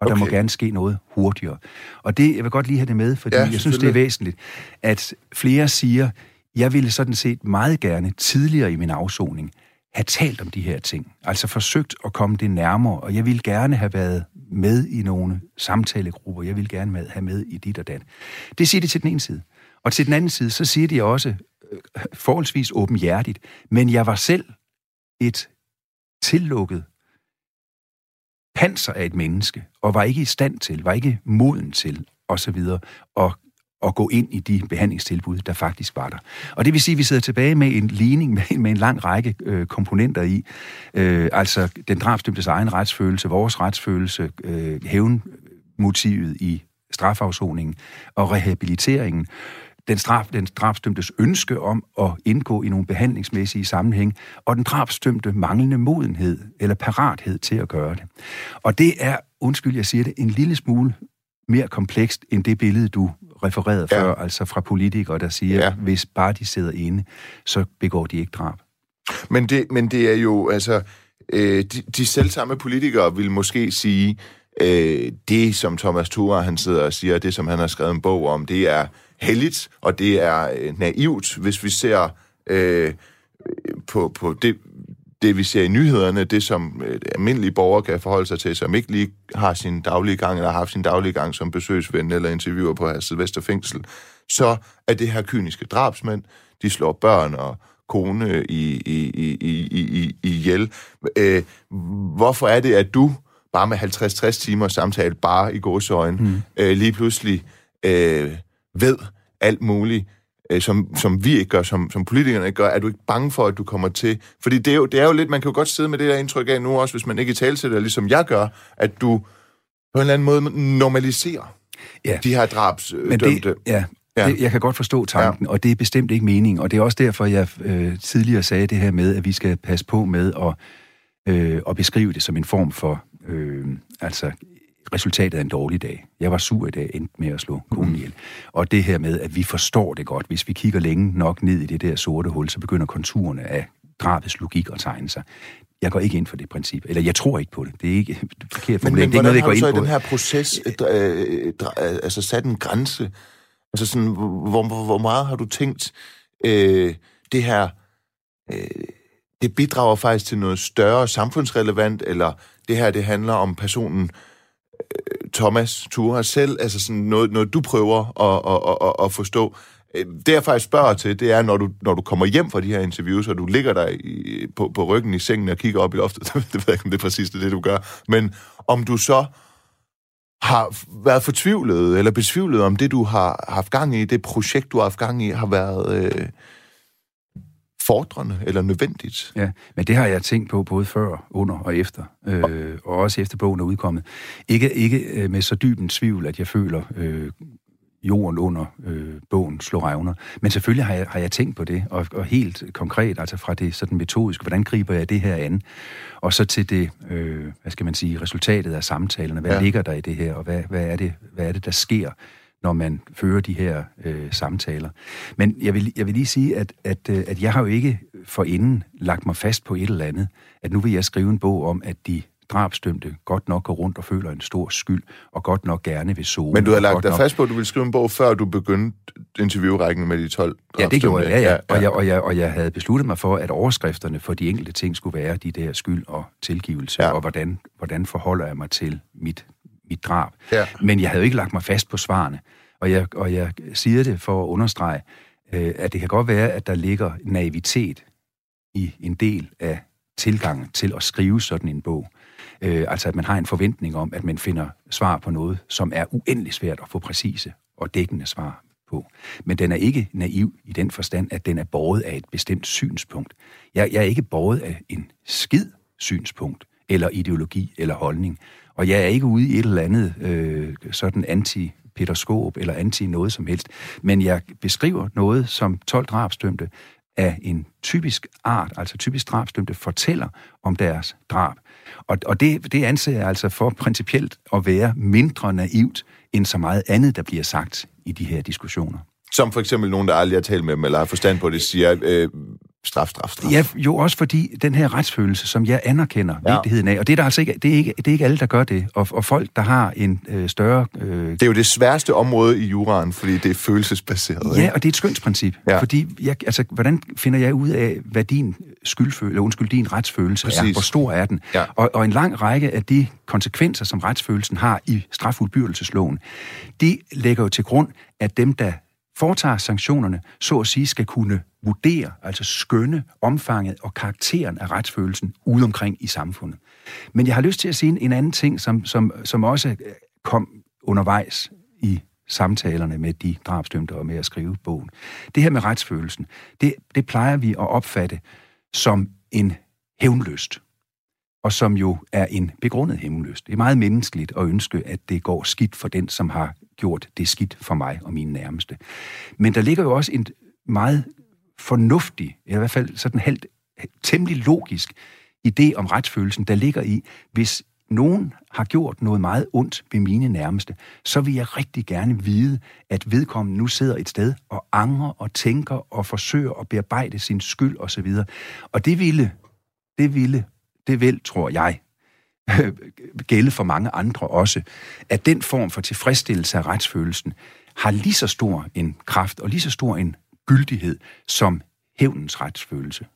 og okay. der må gerne ske noget hurtigere. Og det, jeg vil godt lige have det med, fordi ja, jeg synes, det er væsentligt, at flere siger, jeg ville sådan set meget gerne tidligere i min afsoning have talt om de her ting. Altså forsøgt at komme det nærmere, og jeg ville gerne have været med i nogle samtalegrupper. Jeg ville gerne have med i dit og dat. Det siger de til den ene side. Og til den anden side, så siger de også øh, forholdsvis åbenhjertigt, men jeg var selv et tillukket panser af et menneske, og var ikke i stand til, var ikke moden til, og så videre, at at gå ind i de behandlingstilbud, der faktisk var der. Og det vil sige, at vi sidder tilbage med en ligning med, med en lang række øh, komponenter i. Øh, altså den drabsdømtes egen retsfølelse, vores retsfølelse, øh, hævnmotivet i strafafsoningen og rehabiliteringen den, straf, den drabsdømtes ønske om at indgå i nogle behandlingsmæssige sammenhæng, og den drabsdømte manglende modenhed eller parathed til at gøre det. Og det er, undskyld jeg siger det, en lille smule mere komplekst end det billede, du refereret ja. før, altså fra politikere, der siger, ja. hvis bare de sidder inde, så begår de ikke drab.
Men det, men det er jo, altså, øh, de, de selvsamme politikere vil måske sige, øh, det som Thomas Thura, han sidder og siger, det som han har skrevet en bog om, det er heldigt, og det er øh, naivt, hvis vi ser øh, på, på det, det, vi ser i nyhederne, det som øh, almindelige borgere kan forholde sig til, som ikke lige har sin daglige gang, eller har haft sin daglige gang som besøgsven eller interviewer på Hasted Vesterfængsel, så er det her kyniske drabsmænd, de slår børn og kone i, i, i, i, i, i ihjel. Øh, hvorfor er det, at du bare med 50-60 timer samtale, bare i gåsøjne, mm. øh, lige pludselig øh, ved alt muligt, øh, som, som vi ikke gør, som, som politikerne ikke gør, er du ikke bange for, at du kommer til... Fordi det er, jo, det er jo lidt, man kan jo godt sidde med det der indtryk af nu også, hvis man ikke i tale det, ligesom jeg gør, at du på en eller anden måde normaliserer ja. de her drabsdømte. Men det,
ja, Ja. Det, jeg kan godt forstå tanken, ja. og det er bestemt ikke meningen. Og det er også derfor, jeg øh, tidligere sagde det her med, at vi skal passe på med at, øh, at beskrive det som en form for øh, altså resultatet af en dårlig dag. Jeg var sur i dag, endte med at slå konen ihjel. Og det her med, at vi forstår det godt. Hvis vi kigger længe nok ned i det der sorte hul, så begynder konturerne af drabets logik at tegne sig. Jeg går ikke ind for det princip. Eller jeg tror ikke på det. Det er ikke forkert
men, men, det er ikke noget, jeg går ind på. Men den her proces øh, øh, altså sat en grænse? Altså sådan, hvor, hvor, hvor meget har du tænkt øh, det her... Øh, det bidrager faktisk til noget større samfundsrelevant, eller det her, det handler om personen Thomas Ture selv, altså sådan noget, noget du prøver at, at, at, at forstå. Øh, det jeg faktisk spørger til, det er, når du, når du kommer hjem fra de her interviews, og du ligger der i, på, på ryggen i sengen og kigger op i loftet, det ved jeg ikke, om det er præcis det, du gør, men om du så har været fortvivlet eller besvivlet om det, du har haft gang i, det projekt, du har haft gang i, har været... Øh, fordrende eller nødvendigt.
Ja, men det har jeg tænkt på både før, under og efter, øh, og også efter bogen er udkommet. Ikke, ikke øh, med så dyb en tvivl, at jeg føler øh, jorden under øh, bogen slår revner. Men selvfølgelig har jeg, har jeg tænkt på det, og, og helt konkret, altså fra det sådan metodiske, hvordan griber jeg det her an, og så til det, øh, hvad skal man sige, resultatet af samtalerne, hvad ja. ligger der i det her, og hvad, hvad, er det, hvad er det, der sker, når man fører de her øh, samtaler. Men jeg vil, jeg vil lige sige, at, at, øh, at jeg har jo ikke forinden lagt mig fast på et eller andet, at nu vil jeg skrive en bog om, at de drabstømte godt nok går rundt og føler en stor skyld, og godt nok gerne vil zone.
Men du har lagt dig nok... fast på, at du ville skrive en bog, før du begyndte interviewrækken med de 12
Ja, det gjorde jeg, ja, ja. ja, ja. Og, jeg, og, jeg, og jeg havde besluttet mig for, at overskrifterne for de enkelte ting skulle være de der skyld og tilgivelse, ja. og hvordan, hvordan forholder jeg mig til mit, mit drab. Ja. Men jeg havde jo ikke lagt mig fast på svarene. Og jeg, og jeg siger det for at understrege, øh, at det kan godt være, at der ligger naivitet i en del af tilgangen til at skrive sådan en bog. Øh, altså at man har en forventning om, at man finder svar på noget, som er uendelig svært at få præcise og dækkende svar på. Men den er ikke naiv i den forstand, at den er båret af et bestemt synspunkt. Jeg, jeg er ikke båret af en skid synspunkt, eller ideologi, eller holdning. Og jeg er ikke ude i et eller andet øh, sådan anti Peter eller anti noget som helst. Men jeg beskriver noget, som 12 drabstømte af en typisk art, altså typisk drabstømte, fortæller om deres drab. Og, og det, det anser jeg altså for principielt at være mindre naivt end så meget andet, der bliver sagt i de her diskussioner.
Som for eksempel nogen, der aldrig har talt med dem, eller har forstand på det, siger, øh, straf, straf, straf.
Ja, jo også fordi den her retsfølelse, som jeg anerkender ja. vigtigheden af, og det er der altså ikke, det er ikke, det er ikke alle, der gør det, og, og folk, der har en øh, større... Øh,
det er jo det sværeste område i juraen, fordi det er følelsesbaseret.
Ja, ikke? og det er et skønsprincip, ja. fordi jeg, altså, hvordan finder jeg ud af, hvad din skyldfølelse, undskyld, din retsfølelse Præcis. er, hvor stor er den? Ja. Og, og en lang række af de konsekvenser, som retsfølelsen har i strafudbyrdelsesloven, det lægger jo til grund, at dem, der foretager sanktionerne, så at sige, skal kunne vurdere, altså skønne omfanget og karakteren af retsfølelsen ude omkring i samfundet. Men jeg har lyst til at sige en anden ting, som, som, som også øh, kom undervejs i samtalerne med de drabsdømte og med at skrive bogen. Det her med retsfølelsen, det, det plejer vi at opfatte som en hævnlyst, og som jo er en begrundet hemmeløst. Det er meget menneskeligt at ønske, at det går skidt for den, som har gjort det skidt for mig og mine nærmeste. Men der ligger jo også en meget fornuftig, eller i hvert fald sådan helt temmelig logisk idé om retsfølelsen, der ligger i, hvis nogen har gjort noget meget ondt ved mine nærmeste, så vil jeg rigtig gerne vide, at vedkommende nu sidder et sted og angrer og tænker og forsøger at bearbejde sin skyld osv. Og det ville, det ville, det vil, tror jeg, gælde for mange andre også, at den form for tilfredsstillelse af retsfølelsen har lige så stor en kraft og lige så stor en gyldighed som hævnens retsfølelse.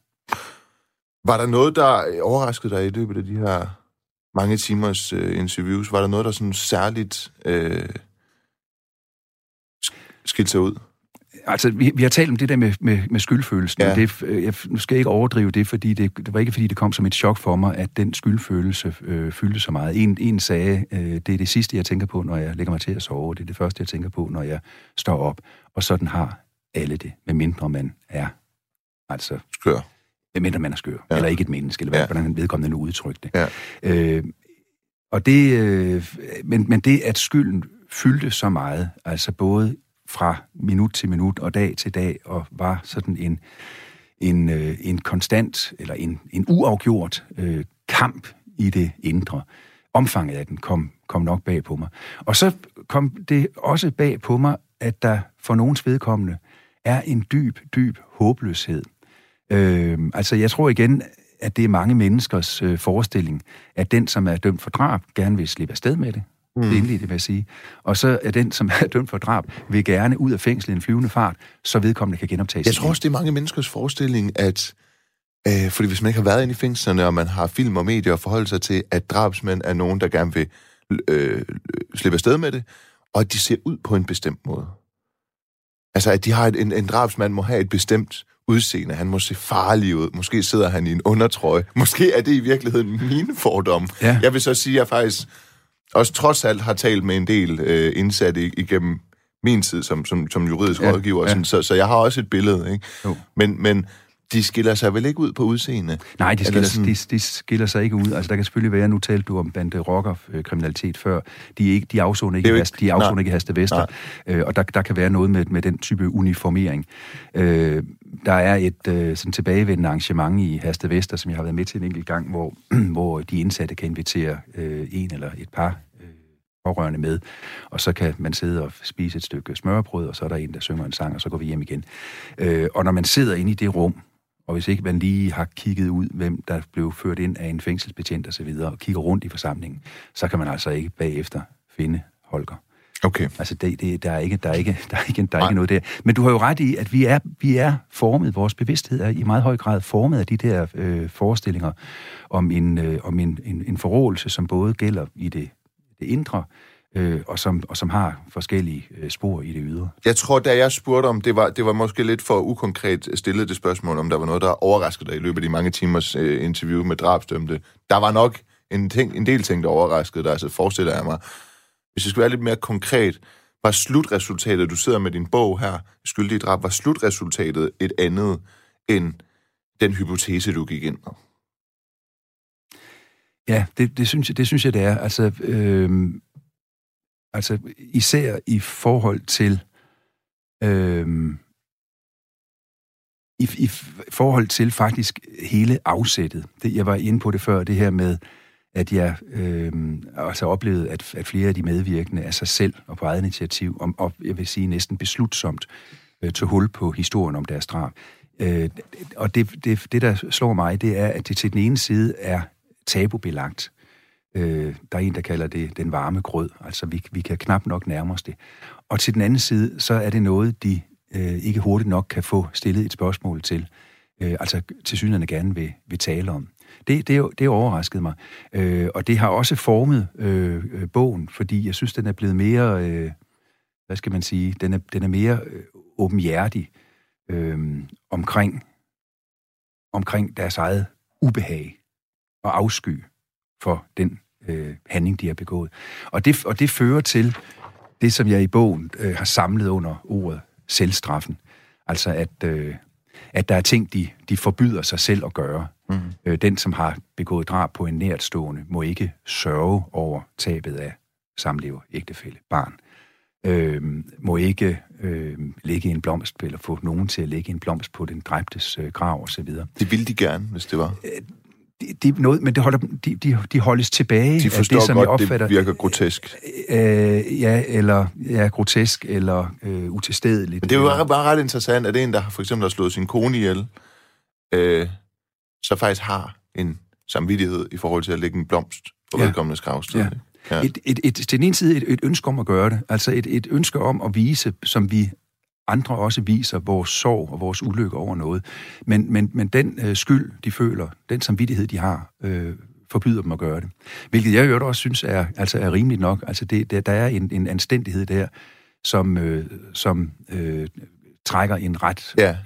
Var der noget, der overraskede dig i løbet af de her mange timers øh, interviews? Var der noget, der sådan særligt øh, skilte sig ud?
Altså, vi, vi har talt om det der med, med, med skyldfølelsen, ja. og det, øh, jeg, nu skal jeg ikke overdrive det, fordi det, det var ikke fordi, det kom som et chok for mig, at den skyldfølelse øh, fyldte så meget. En, en sagde, øh, det er det sidste, jeg tænker på, når jeg lægger mig til at sove. Det er det første, jeg tænker på, når jeg står op. Og sådan har alle det, medmindre man er altså...
Skør.
Medmindre man er skør, ja. eller ikke et menneske, eller hvad, ja. hvordan vedkommende nu udtrykte det. Ja. Øh, og det, øh, men, men det, at skylden fyldte så meget, altså både fra minut til minut og dag til dag, og var sådan en, en, øh, en konstant, eller en, en uafgjort øh, kamp i det indre. Omfanget af den kom, kom nok bag på mig. Og så kom det også bag på mig, at der for nogens vedkommende er en dyb, dyb håbløshed. Øh, altså, jeg tror igen, at det er mange menneskers øh, forestilling, at den, som er dømt for drab, gerne vil slippe afsted med det. Mm. Det indlige, det vil jeg sige. Og så er den, som er dømt for drab, vil gerne ud af fængslet i en flyvende fart, så vedkommende kan genoptages.
Jeg tror også, det er mange menneskers forestilling, at øh, fordi hvis man ikke har været inde i fængslerne, og man har film og medier at forholde sig til, at drabsmænd er nogen, der gerne vil øh, slippe afsted med det, og at de ser ud på en bestemt måde. Altså, at de har et, en, en drabsmand må have et bestemt udseende. Han må se farlig ud. Måske sidder han i en undertrøje. Måske er det i virkeligheden mine fordomme. Ja. Jeg vil så sige, at jeg faktisk også trods alt har talt med en del øh, indsatte igennem min tid som, som, som juridisk ja, rådgiver. Ja. Sådan, så, så jeg har også et billede. Ikke? Jo. Men, men de skiller sig vel ikke ud på udseende?
Nej, de skiller, sådan... de, de skiller sig ikke ud. Altså, der kan selvfølgelig være, nu talte du om bande rocker kriminalitet før, de, er ikke, de afsoner ikke, ikke, de afsoner ikke Haste Vester, øh, og der, der kan være noget med, med den type uniformering. Øh, der er et øh, sådan tilbagevendende arrangement i Haste Vester, som jeg har været med til en enkelt gang, hvor, hvor de indsatte kan invitere øh, en eller et par pårørende med, og så kan man sidde og spise et stykke smørbrød, og så er der en, der synger en sang, og så går vi hjem igen. Øh, og når man sidder inde i det rum, og hvis ikke man lige har kigget ud, hvem der blev ført ind af en fængselsbetjent og så videre, og kigger rundt i forsamlingen, så kan man altså ikke bagefter finde Holger.
Okay.
Altså, det, det, der er ikke, der er ikke, der er ikke, der er ikke noget der. Men du har jo ret i, at vi er, vi er formet, vores bevidsthed er i meget høj grad formet af de der øh, forestillinger om en, øh, om en, en, en forrådelse, som både gælder i det, det indre, øh, og, som, og som har forskellige øh, spor i det ydre.
Jeg tror, da jeg spurgte om, det var, det var måske lidt for ukonkret stillet det spørgsmål, om der var noget, der overraskede dig i løbet af de mange timers øh, interview med drabsdømte. Der var nok en, ting, en del ting, der overraskede dig, altså forestiller jeg mig. Hvis jeg skulle være lidt mere konkret, var slutresultatet, du sidder med din bog her, Skyldige drab, var slutresultatet et andet end den hypotese, du gik ind med?
Ja, det, det, synes, jeg, det synes jeg, det er. Altså, øh, altså især i forhold til øh, i, i forhold til faktisk hele afsættet. Det, jeg var inde på det før, det her med, at jeg øh, altså oplevede, at, at flere af de medvirkende af sig selv og på eget initiativ, og, og jeg vil sige næsten beslutsomt, øh, tog hul på historien om deres drab. Øh, og det, det, det, der slår mig, det er, at det til den ene side er tabubelagt. Øh, der er en, der kalder det den varme grød. Altså, vi, vi kan knap nok nærme os det. Og til den anden side, så er det noget, de øh, ikke hurtigt nok kan få stillet et spørgsmål til. Øh, altså, til synligheden gerne vil, vil tale om. Det, det, det overraskede mig. Øh, og det har også formet øh, bogen, fordi jeg synes, den er blevet mere, øh, hvad skal man sige, den er, den er mere øh, åbenhjertig øh, omkring, omkring deres eget ubehag og afsky for den øh, handling, de har begået. Og det, og det fører til det, som jeg i bogen øh, har samlet under ordet selvstraffen. Altså at, øh, at der er ting, de, de forbyder sig selv at gøre. Mm. Øh, den, som har begået drab på en nærtstående, må ikke sørge over tabet af samlever, ægtefælde, barn. Øh, må ikke øh, lægge en blomst, eller få nogen til at lægge en blomst på den dræbtes øh, grav osv.
Det ville de gerne, hvis det var. Øh,
det, det noget, men det holder, de, de, de holdes tilbage
de forstår
af det, som
godt,
jeg opfatter.
det virker grotesk.
Øh, ja, eller ja, grotesk, eller øh, utilstedeligt.
Men det er jo bare ret interessant, at en, der for eksempel har slået sin kone ihjel, øh, så faktisk har en samvittighed i forhold til at lægge en blomst på ja. vedkommendes gravsted. Ja.
Ja. Et, et, et, til den ene side et, et ønske om at gøre det, altså et, et ønske om at vise, som vi andre også viser vores sorg og vores ulykke over noget. Men, men, men den øh, skyld, de føler, den samvittighed, de har, øh, forbyder dem at gøre det. Hvilket jeg jo også synes er, altså er rimeligt nok. Altså det, det, der er en, en anstændighed der, som, øh, som øh, trækker en ret ja.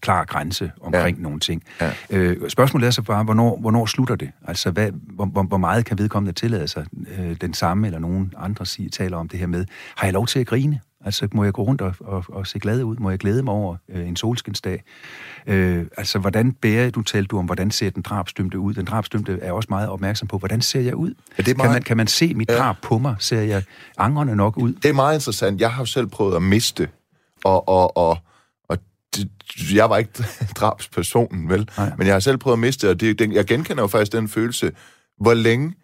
klar grænse omkring ja. nogle ting. Ja. Øh, spørgsmålet er så bare, hvornår, hvornår slutter det? Altså, hvad, hvor, hvor, hvor meget kan vedkommende tillade sig? Øh, den samme eller nogen andre siger, taler om det her med, har jeg lov til at grine? Altså, må jeg gå rundt og, og, og se glad ud? Må jeg glæde mig over øh, en solskinsdag? Øh, altså, hvordan bærer du, talte du om, hvordan ser den drabstømte ud? Den drabstømte er også meget opmærksom på, hvordan ser jeg ud? Ja, det er meget... kan, man, kan man se mit drab ja. på mig? Ser jeg angrende nok ud?
Det er meget interessant. Jeg har selv prøvet at miste, og, og, og, og det, jeg var ikke drabspersonen, vel? Nej. Men jeg har selv prøvet at miste, og det, den, jeg genkender jo faktisk den følelse, hvor længe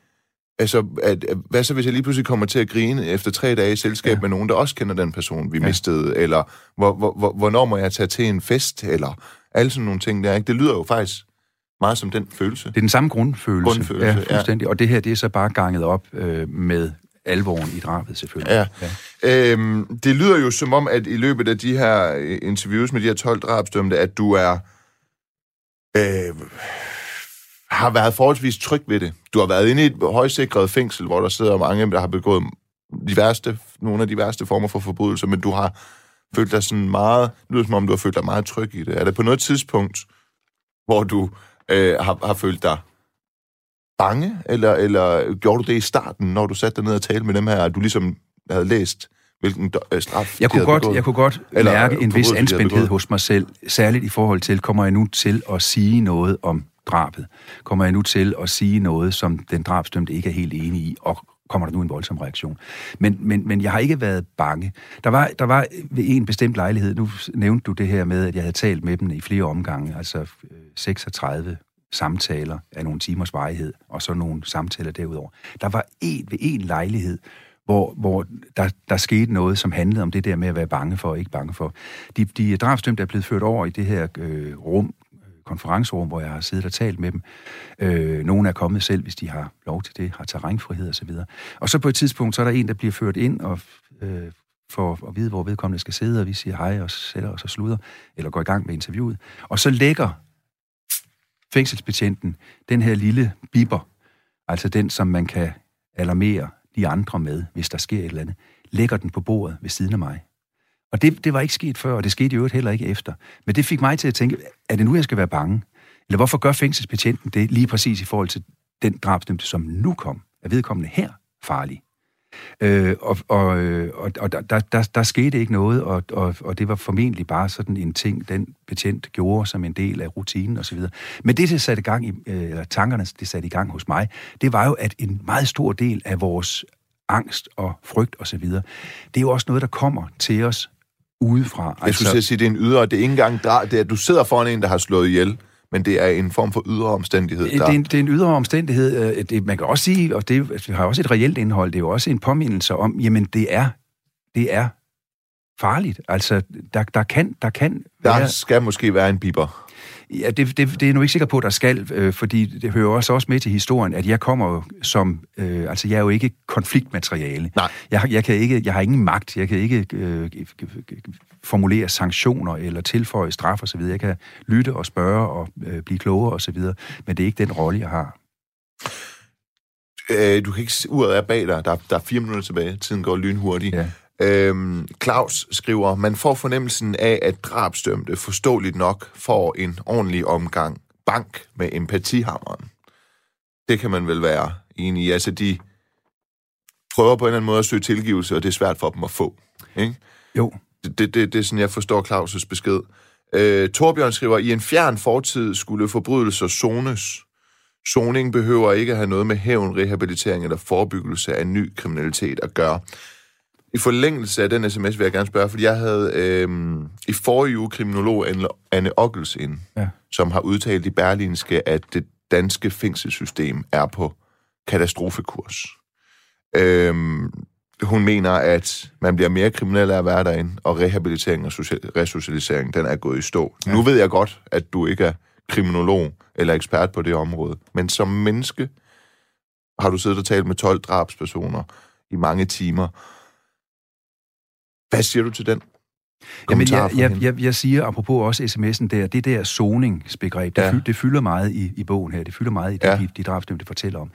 Altså, at, hvad så hvis jeg lige pludselig kommer til at grine efter tre dage i selskab ja. med nogen, der også kender den person, vi ja. mistede? Eller hvor, hvor, hvor, hvornår må jeg tage til en fest? Eller alle sådan nogle ting der, ikke? Det lyder jo faktisk meget som den følelse.
Det er den samme grundfølelse. Grundfølelse, ja. Fuldstændig. Ja. Og det her, det er så bare ganget op øh, med alvoren i drabet, selvfølgelig.
Ja. ja. Øhm, det lyder jo som om, at i løbet af de her interviews med de her 12 drabsdømte, at du er... Øh, har været forholdsvis tryg ved det. Du har været inde i et højsikret fængsel, hvor der sidder mange, der har begået de værste, nogle af de værste former for forbrydelser, men du har følt dig sådan meget, det lyder som om du har følt dig meget tryg i det. Er det på noget tidspunkt, hvor du øh, har, har følt dig bange, eller, eller gjorde du det i starten, når du satte dig ned og talte med dem her, at du ligesom havde læst, hvilken øh, straf
jeg kunne, godt, jeg kunne godt eller, mærke en vis anspændthed hos mig selv, særligt i forhold til, kommer jeg nu til at sige noget om drabet, kommer jeg nu til at sige noget, som den drabsdømte ikke er helt enig i, og kommer der nu en voldsom reaktion. Men, men, men jeg har ikke været bange. Der var, der var ved en bestemt lejlighed, nu nævnte du det her med, at jeg havde talt med dem i flere omgange, altså øh, 36 samtaler af nogle timers varighed, og så nogle samtaler derudover. Der var en ved en lejlighed, hvor, hvor der, der skete noget, som handlede om det der med at være bange for og ikke bange for. De, de drabsdømte er blevet ført over i det her øh, rum, konferencerum, hvor jeg har siddet og talt med dem. Øh, nogle er kommet selv, hvis de har lov til det, har terrænfrihed osv. Og, og så på et tidspunkt, så er der en, der bliver ført ind og øh, får at vide, hvor vedkommende skal sidde, og vi siger hej og sætter os og slutter, eller går i gang med interviewet. Og så lægger fængselsbetjenten den her lille biber, altså den, som man kan alarmere de andre med, hvis der sker et eller andet, lægger den på bordet ved siden af mig. Og det, det var ikke sket før, og det skete i øvrigt heller ikke efter. Men det fik mig til at tænke, er det nu, jeg skal være bange? Eller hvorfor gør fængselsbetjenten det lige præcis i forhold til den drabsdømte, som nu kom? Er vedkommende her farlig? Øh, og og, øh, og, og der, der, der skete ikke noget, og, og, og det var formentlig bare sådan en ting, den betjent gjorde som en del af rutinen osv. Men det, det satte gang i, øh, eller tankerne, det satte i gang hos mig, det var jo, at en meget stor del af vores angst og frygt osv., det er jo også noget, der kommer til os udefra.
Jeg skulle altså, sige, det er en ydre, det er ikke engang det er, at du sidder foran en, der har slået ihjel, men det er en form for ydre omstændighed. Der...
Det, er en, det er en ydre omstændighed. Øh, det, man kan også sige, og det, det har også et reelt indhold, det er jo også en påmindelse om, jamen det er, det er farligt. Altså, der, der kan, der kan
Der være... skal måske være en biber.
Ja, det, det, det er jeg nu ikke sikker på, der skal, øh, fordi det hører også, også med til historien, at jeg kommer som, øh, altså jeg er jo ikke konfliktmateriale.
Nej.
Jeg, jeg, kan ikke, jeg har ingen magt, jeg kan ikke øh, formulere sanktioner eller tilføje straf osv. Jeg kan lytte og spørge og øh, blive klogere osv., men det er ikke den rolle, jeg har.
Øh, du kan ikke uret af bag dig, der, der er fire minutter tilbage, tiden går lynhurtigt. Ja. Øhm, Claus skriver, man får fornemmelsen af, at drabstømte forståeligt nok får en ordentlig omgang bank med empatihammeren. Det kan man vel være enig i. Altså, de prøver på en eller anden måde at søge tilgivelse, og det er svært for dem at få. Ikke?
Jo.
Det, det, det, det er sådan, jeg forstår Claus' besked. Øh, Torbjørn skriver, i en fjern fortid skulle forbrydelser zones. Zoning behøver ikke at have noget med hævn, rehabilitering eller forebyggelse af ny kriminalitet at gøre. I forlængelse af den sms vil jeg gerne spørge, fordi jeg havde øh, i forrige uge kriminolog Anne Ockels ind, ja. som har udtalt i Berlinske, at det danske fængselssystem er på katastrofekurs. Øh, hun mener, at man bliver mere kriminel af at være derinde, og rehabilitering og resocialisering, den er gået i stå. Ja. Nu ved jeg godt, at du ikke er kriminolog eller ekspert på det område, men som menneske har du siddet og talt med 12 drabspersoner i mange timer, hvad siger du til den?
Jamen, jeg, jeg, jeg, jeg siger, apropos også sms'en der, det der zoningsbegreb, det, ja. fylder, det fylder meget i, i bogen her, det fylder meget i det, ja. de, de drabsdømte fortæller om.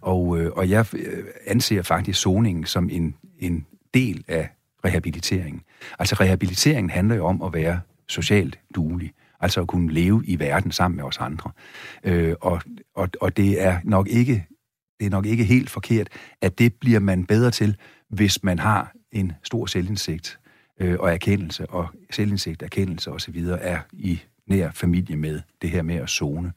Og, øh, og jeg øh, anser faktisk zoningen som en, en del af rehabiliteringen. Altså rehabiliteringen handler jo om at være socialt duelig, altså at kunne leve i verden sammen med os andre. Øh, og, og, og det er nok ikke det er nok ikke helt forkert, at det bliver man bedre til, hvis man har en stor selvindsigt øh, og erkendelse, og selvindsigt, erkendelse osv. er i nær familie med det her med at zone.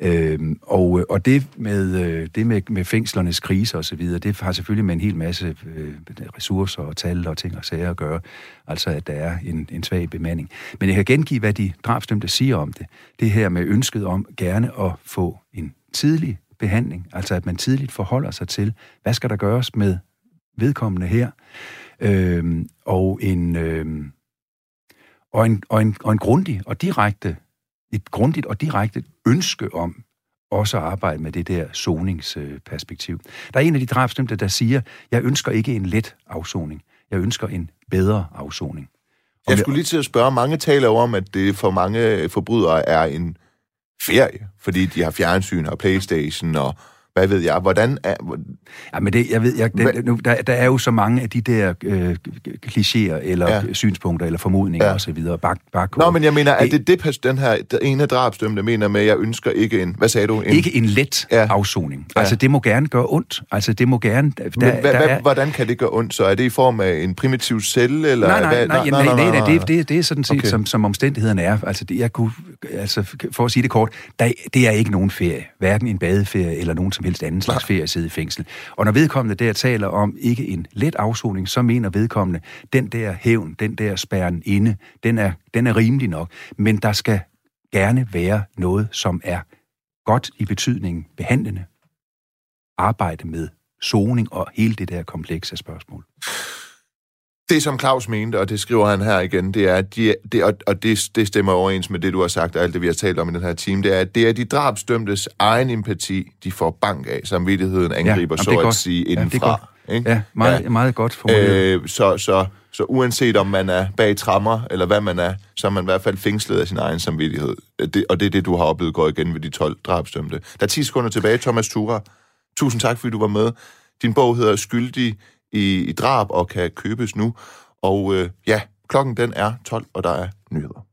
Øhm, og, øh, og det med, øh, det med, med fængslernes krise og så videre, det har selvfølgelig med en hel masse øh, ressourcer og tal og ting og sager at gøre. Altså, at der er en, en svag bemanding. Men jeg kan gengive, hvad de drabsdømte siger om det. Det her med ønsket om gerne at få en tidlig behandling, altså at man tidligt forholder sig til, hvad skal der gøres med vedkommende her, øh, og en, øh, og en, og en, og en grundig og direkte, et grundigt og direkte ønske om også at arbejde med det der zoningsperspektiv. Der er en af de drabsdømte, der siger, jeg ønsker ikke en let afsoning. Jeg ønsker en bedre afsoning.
jeg skulle lige til at spørge, mange taler om, at det for mange forbrydere er en ferie, fordi de har fjernsyn og Playstation og hvad ved jeg, hvordan er...
Ja, men det, jeg ved, jeg, det, nu, der, der er jo så mange af de der øh, klichéer, eller ja. synspunkter, eller formodninger ja. osv. Bak, bak,
Nå, men jeg mener, at det, det, den her den ene drabsdømte mener med, jeg ønsker ikke en... Hvad sagde du? En,
ikke en let ja. afsoning. Ja. Altså, det må gerne gøre ondt. Altså, det må gerne... Der,
men hva, der er... hvordan kan det gøre ondt? Så er det i form af en primitiv celle, eller...
Nej, nej, nej, nej, nej, nej, nej, det, det, det er sådan set, okay. som, som omstændighederne er. Altså, det, jeg kunne, altså, for at sige det kort, der, det er ikke nogen ferie. Hverken en badeferie, eller nogen som helst anden slags ferie sidde i fængsel. Og når vedkommende der taler om ikke en let afsoning, så mener vedkommende, den der hævn, den der spærren inde, den er, den er rimelig nok. Men der skal gerne være noget, som er godt i betydningen behandlende. Arbejde med soning og hele det der komplekse spørgsmål.
Det, som Claus mente, og det skriver han her igen, det er, at de, det, og, og det, det stemmer overens med det, du har sagt, og alt det, vi har talt om i den her time, det er, at det er de drabsdømtes egen empati, de får bank af. Samvittigheden angriber, ja, så at sige, indenfra.
Ja, ikke? ja meget, ja. meget godt formuleret.
Øh, så, så, så uanset om man er bag trammer, eller hvad man er, så er man i hvert fald fængslet af sin egen samvittighed. Det, og det er det, du har oplevet går igen ved de 12 drabsdømte. Der er 10 sekunder tilbage, Thomas Tura. Tusind tak, fordi du var med. Din bog hedder Skyldig i, i drab og kan købes nu. Og øh, ja, klokken den er 12, og der er nyheder.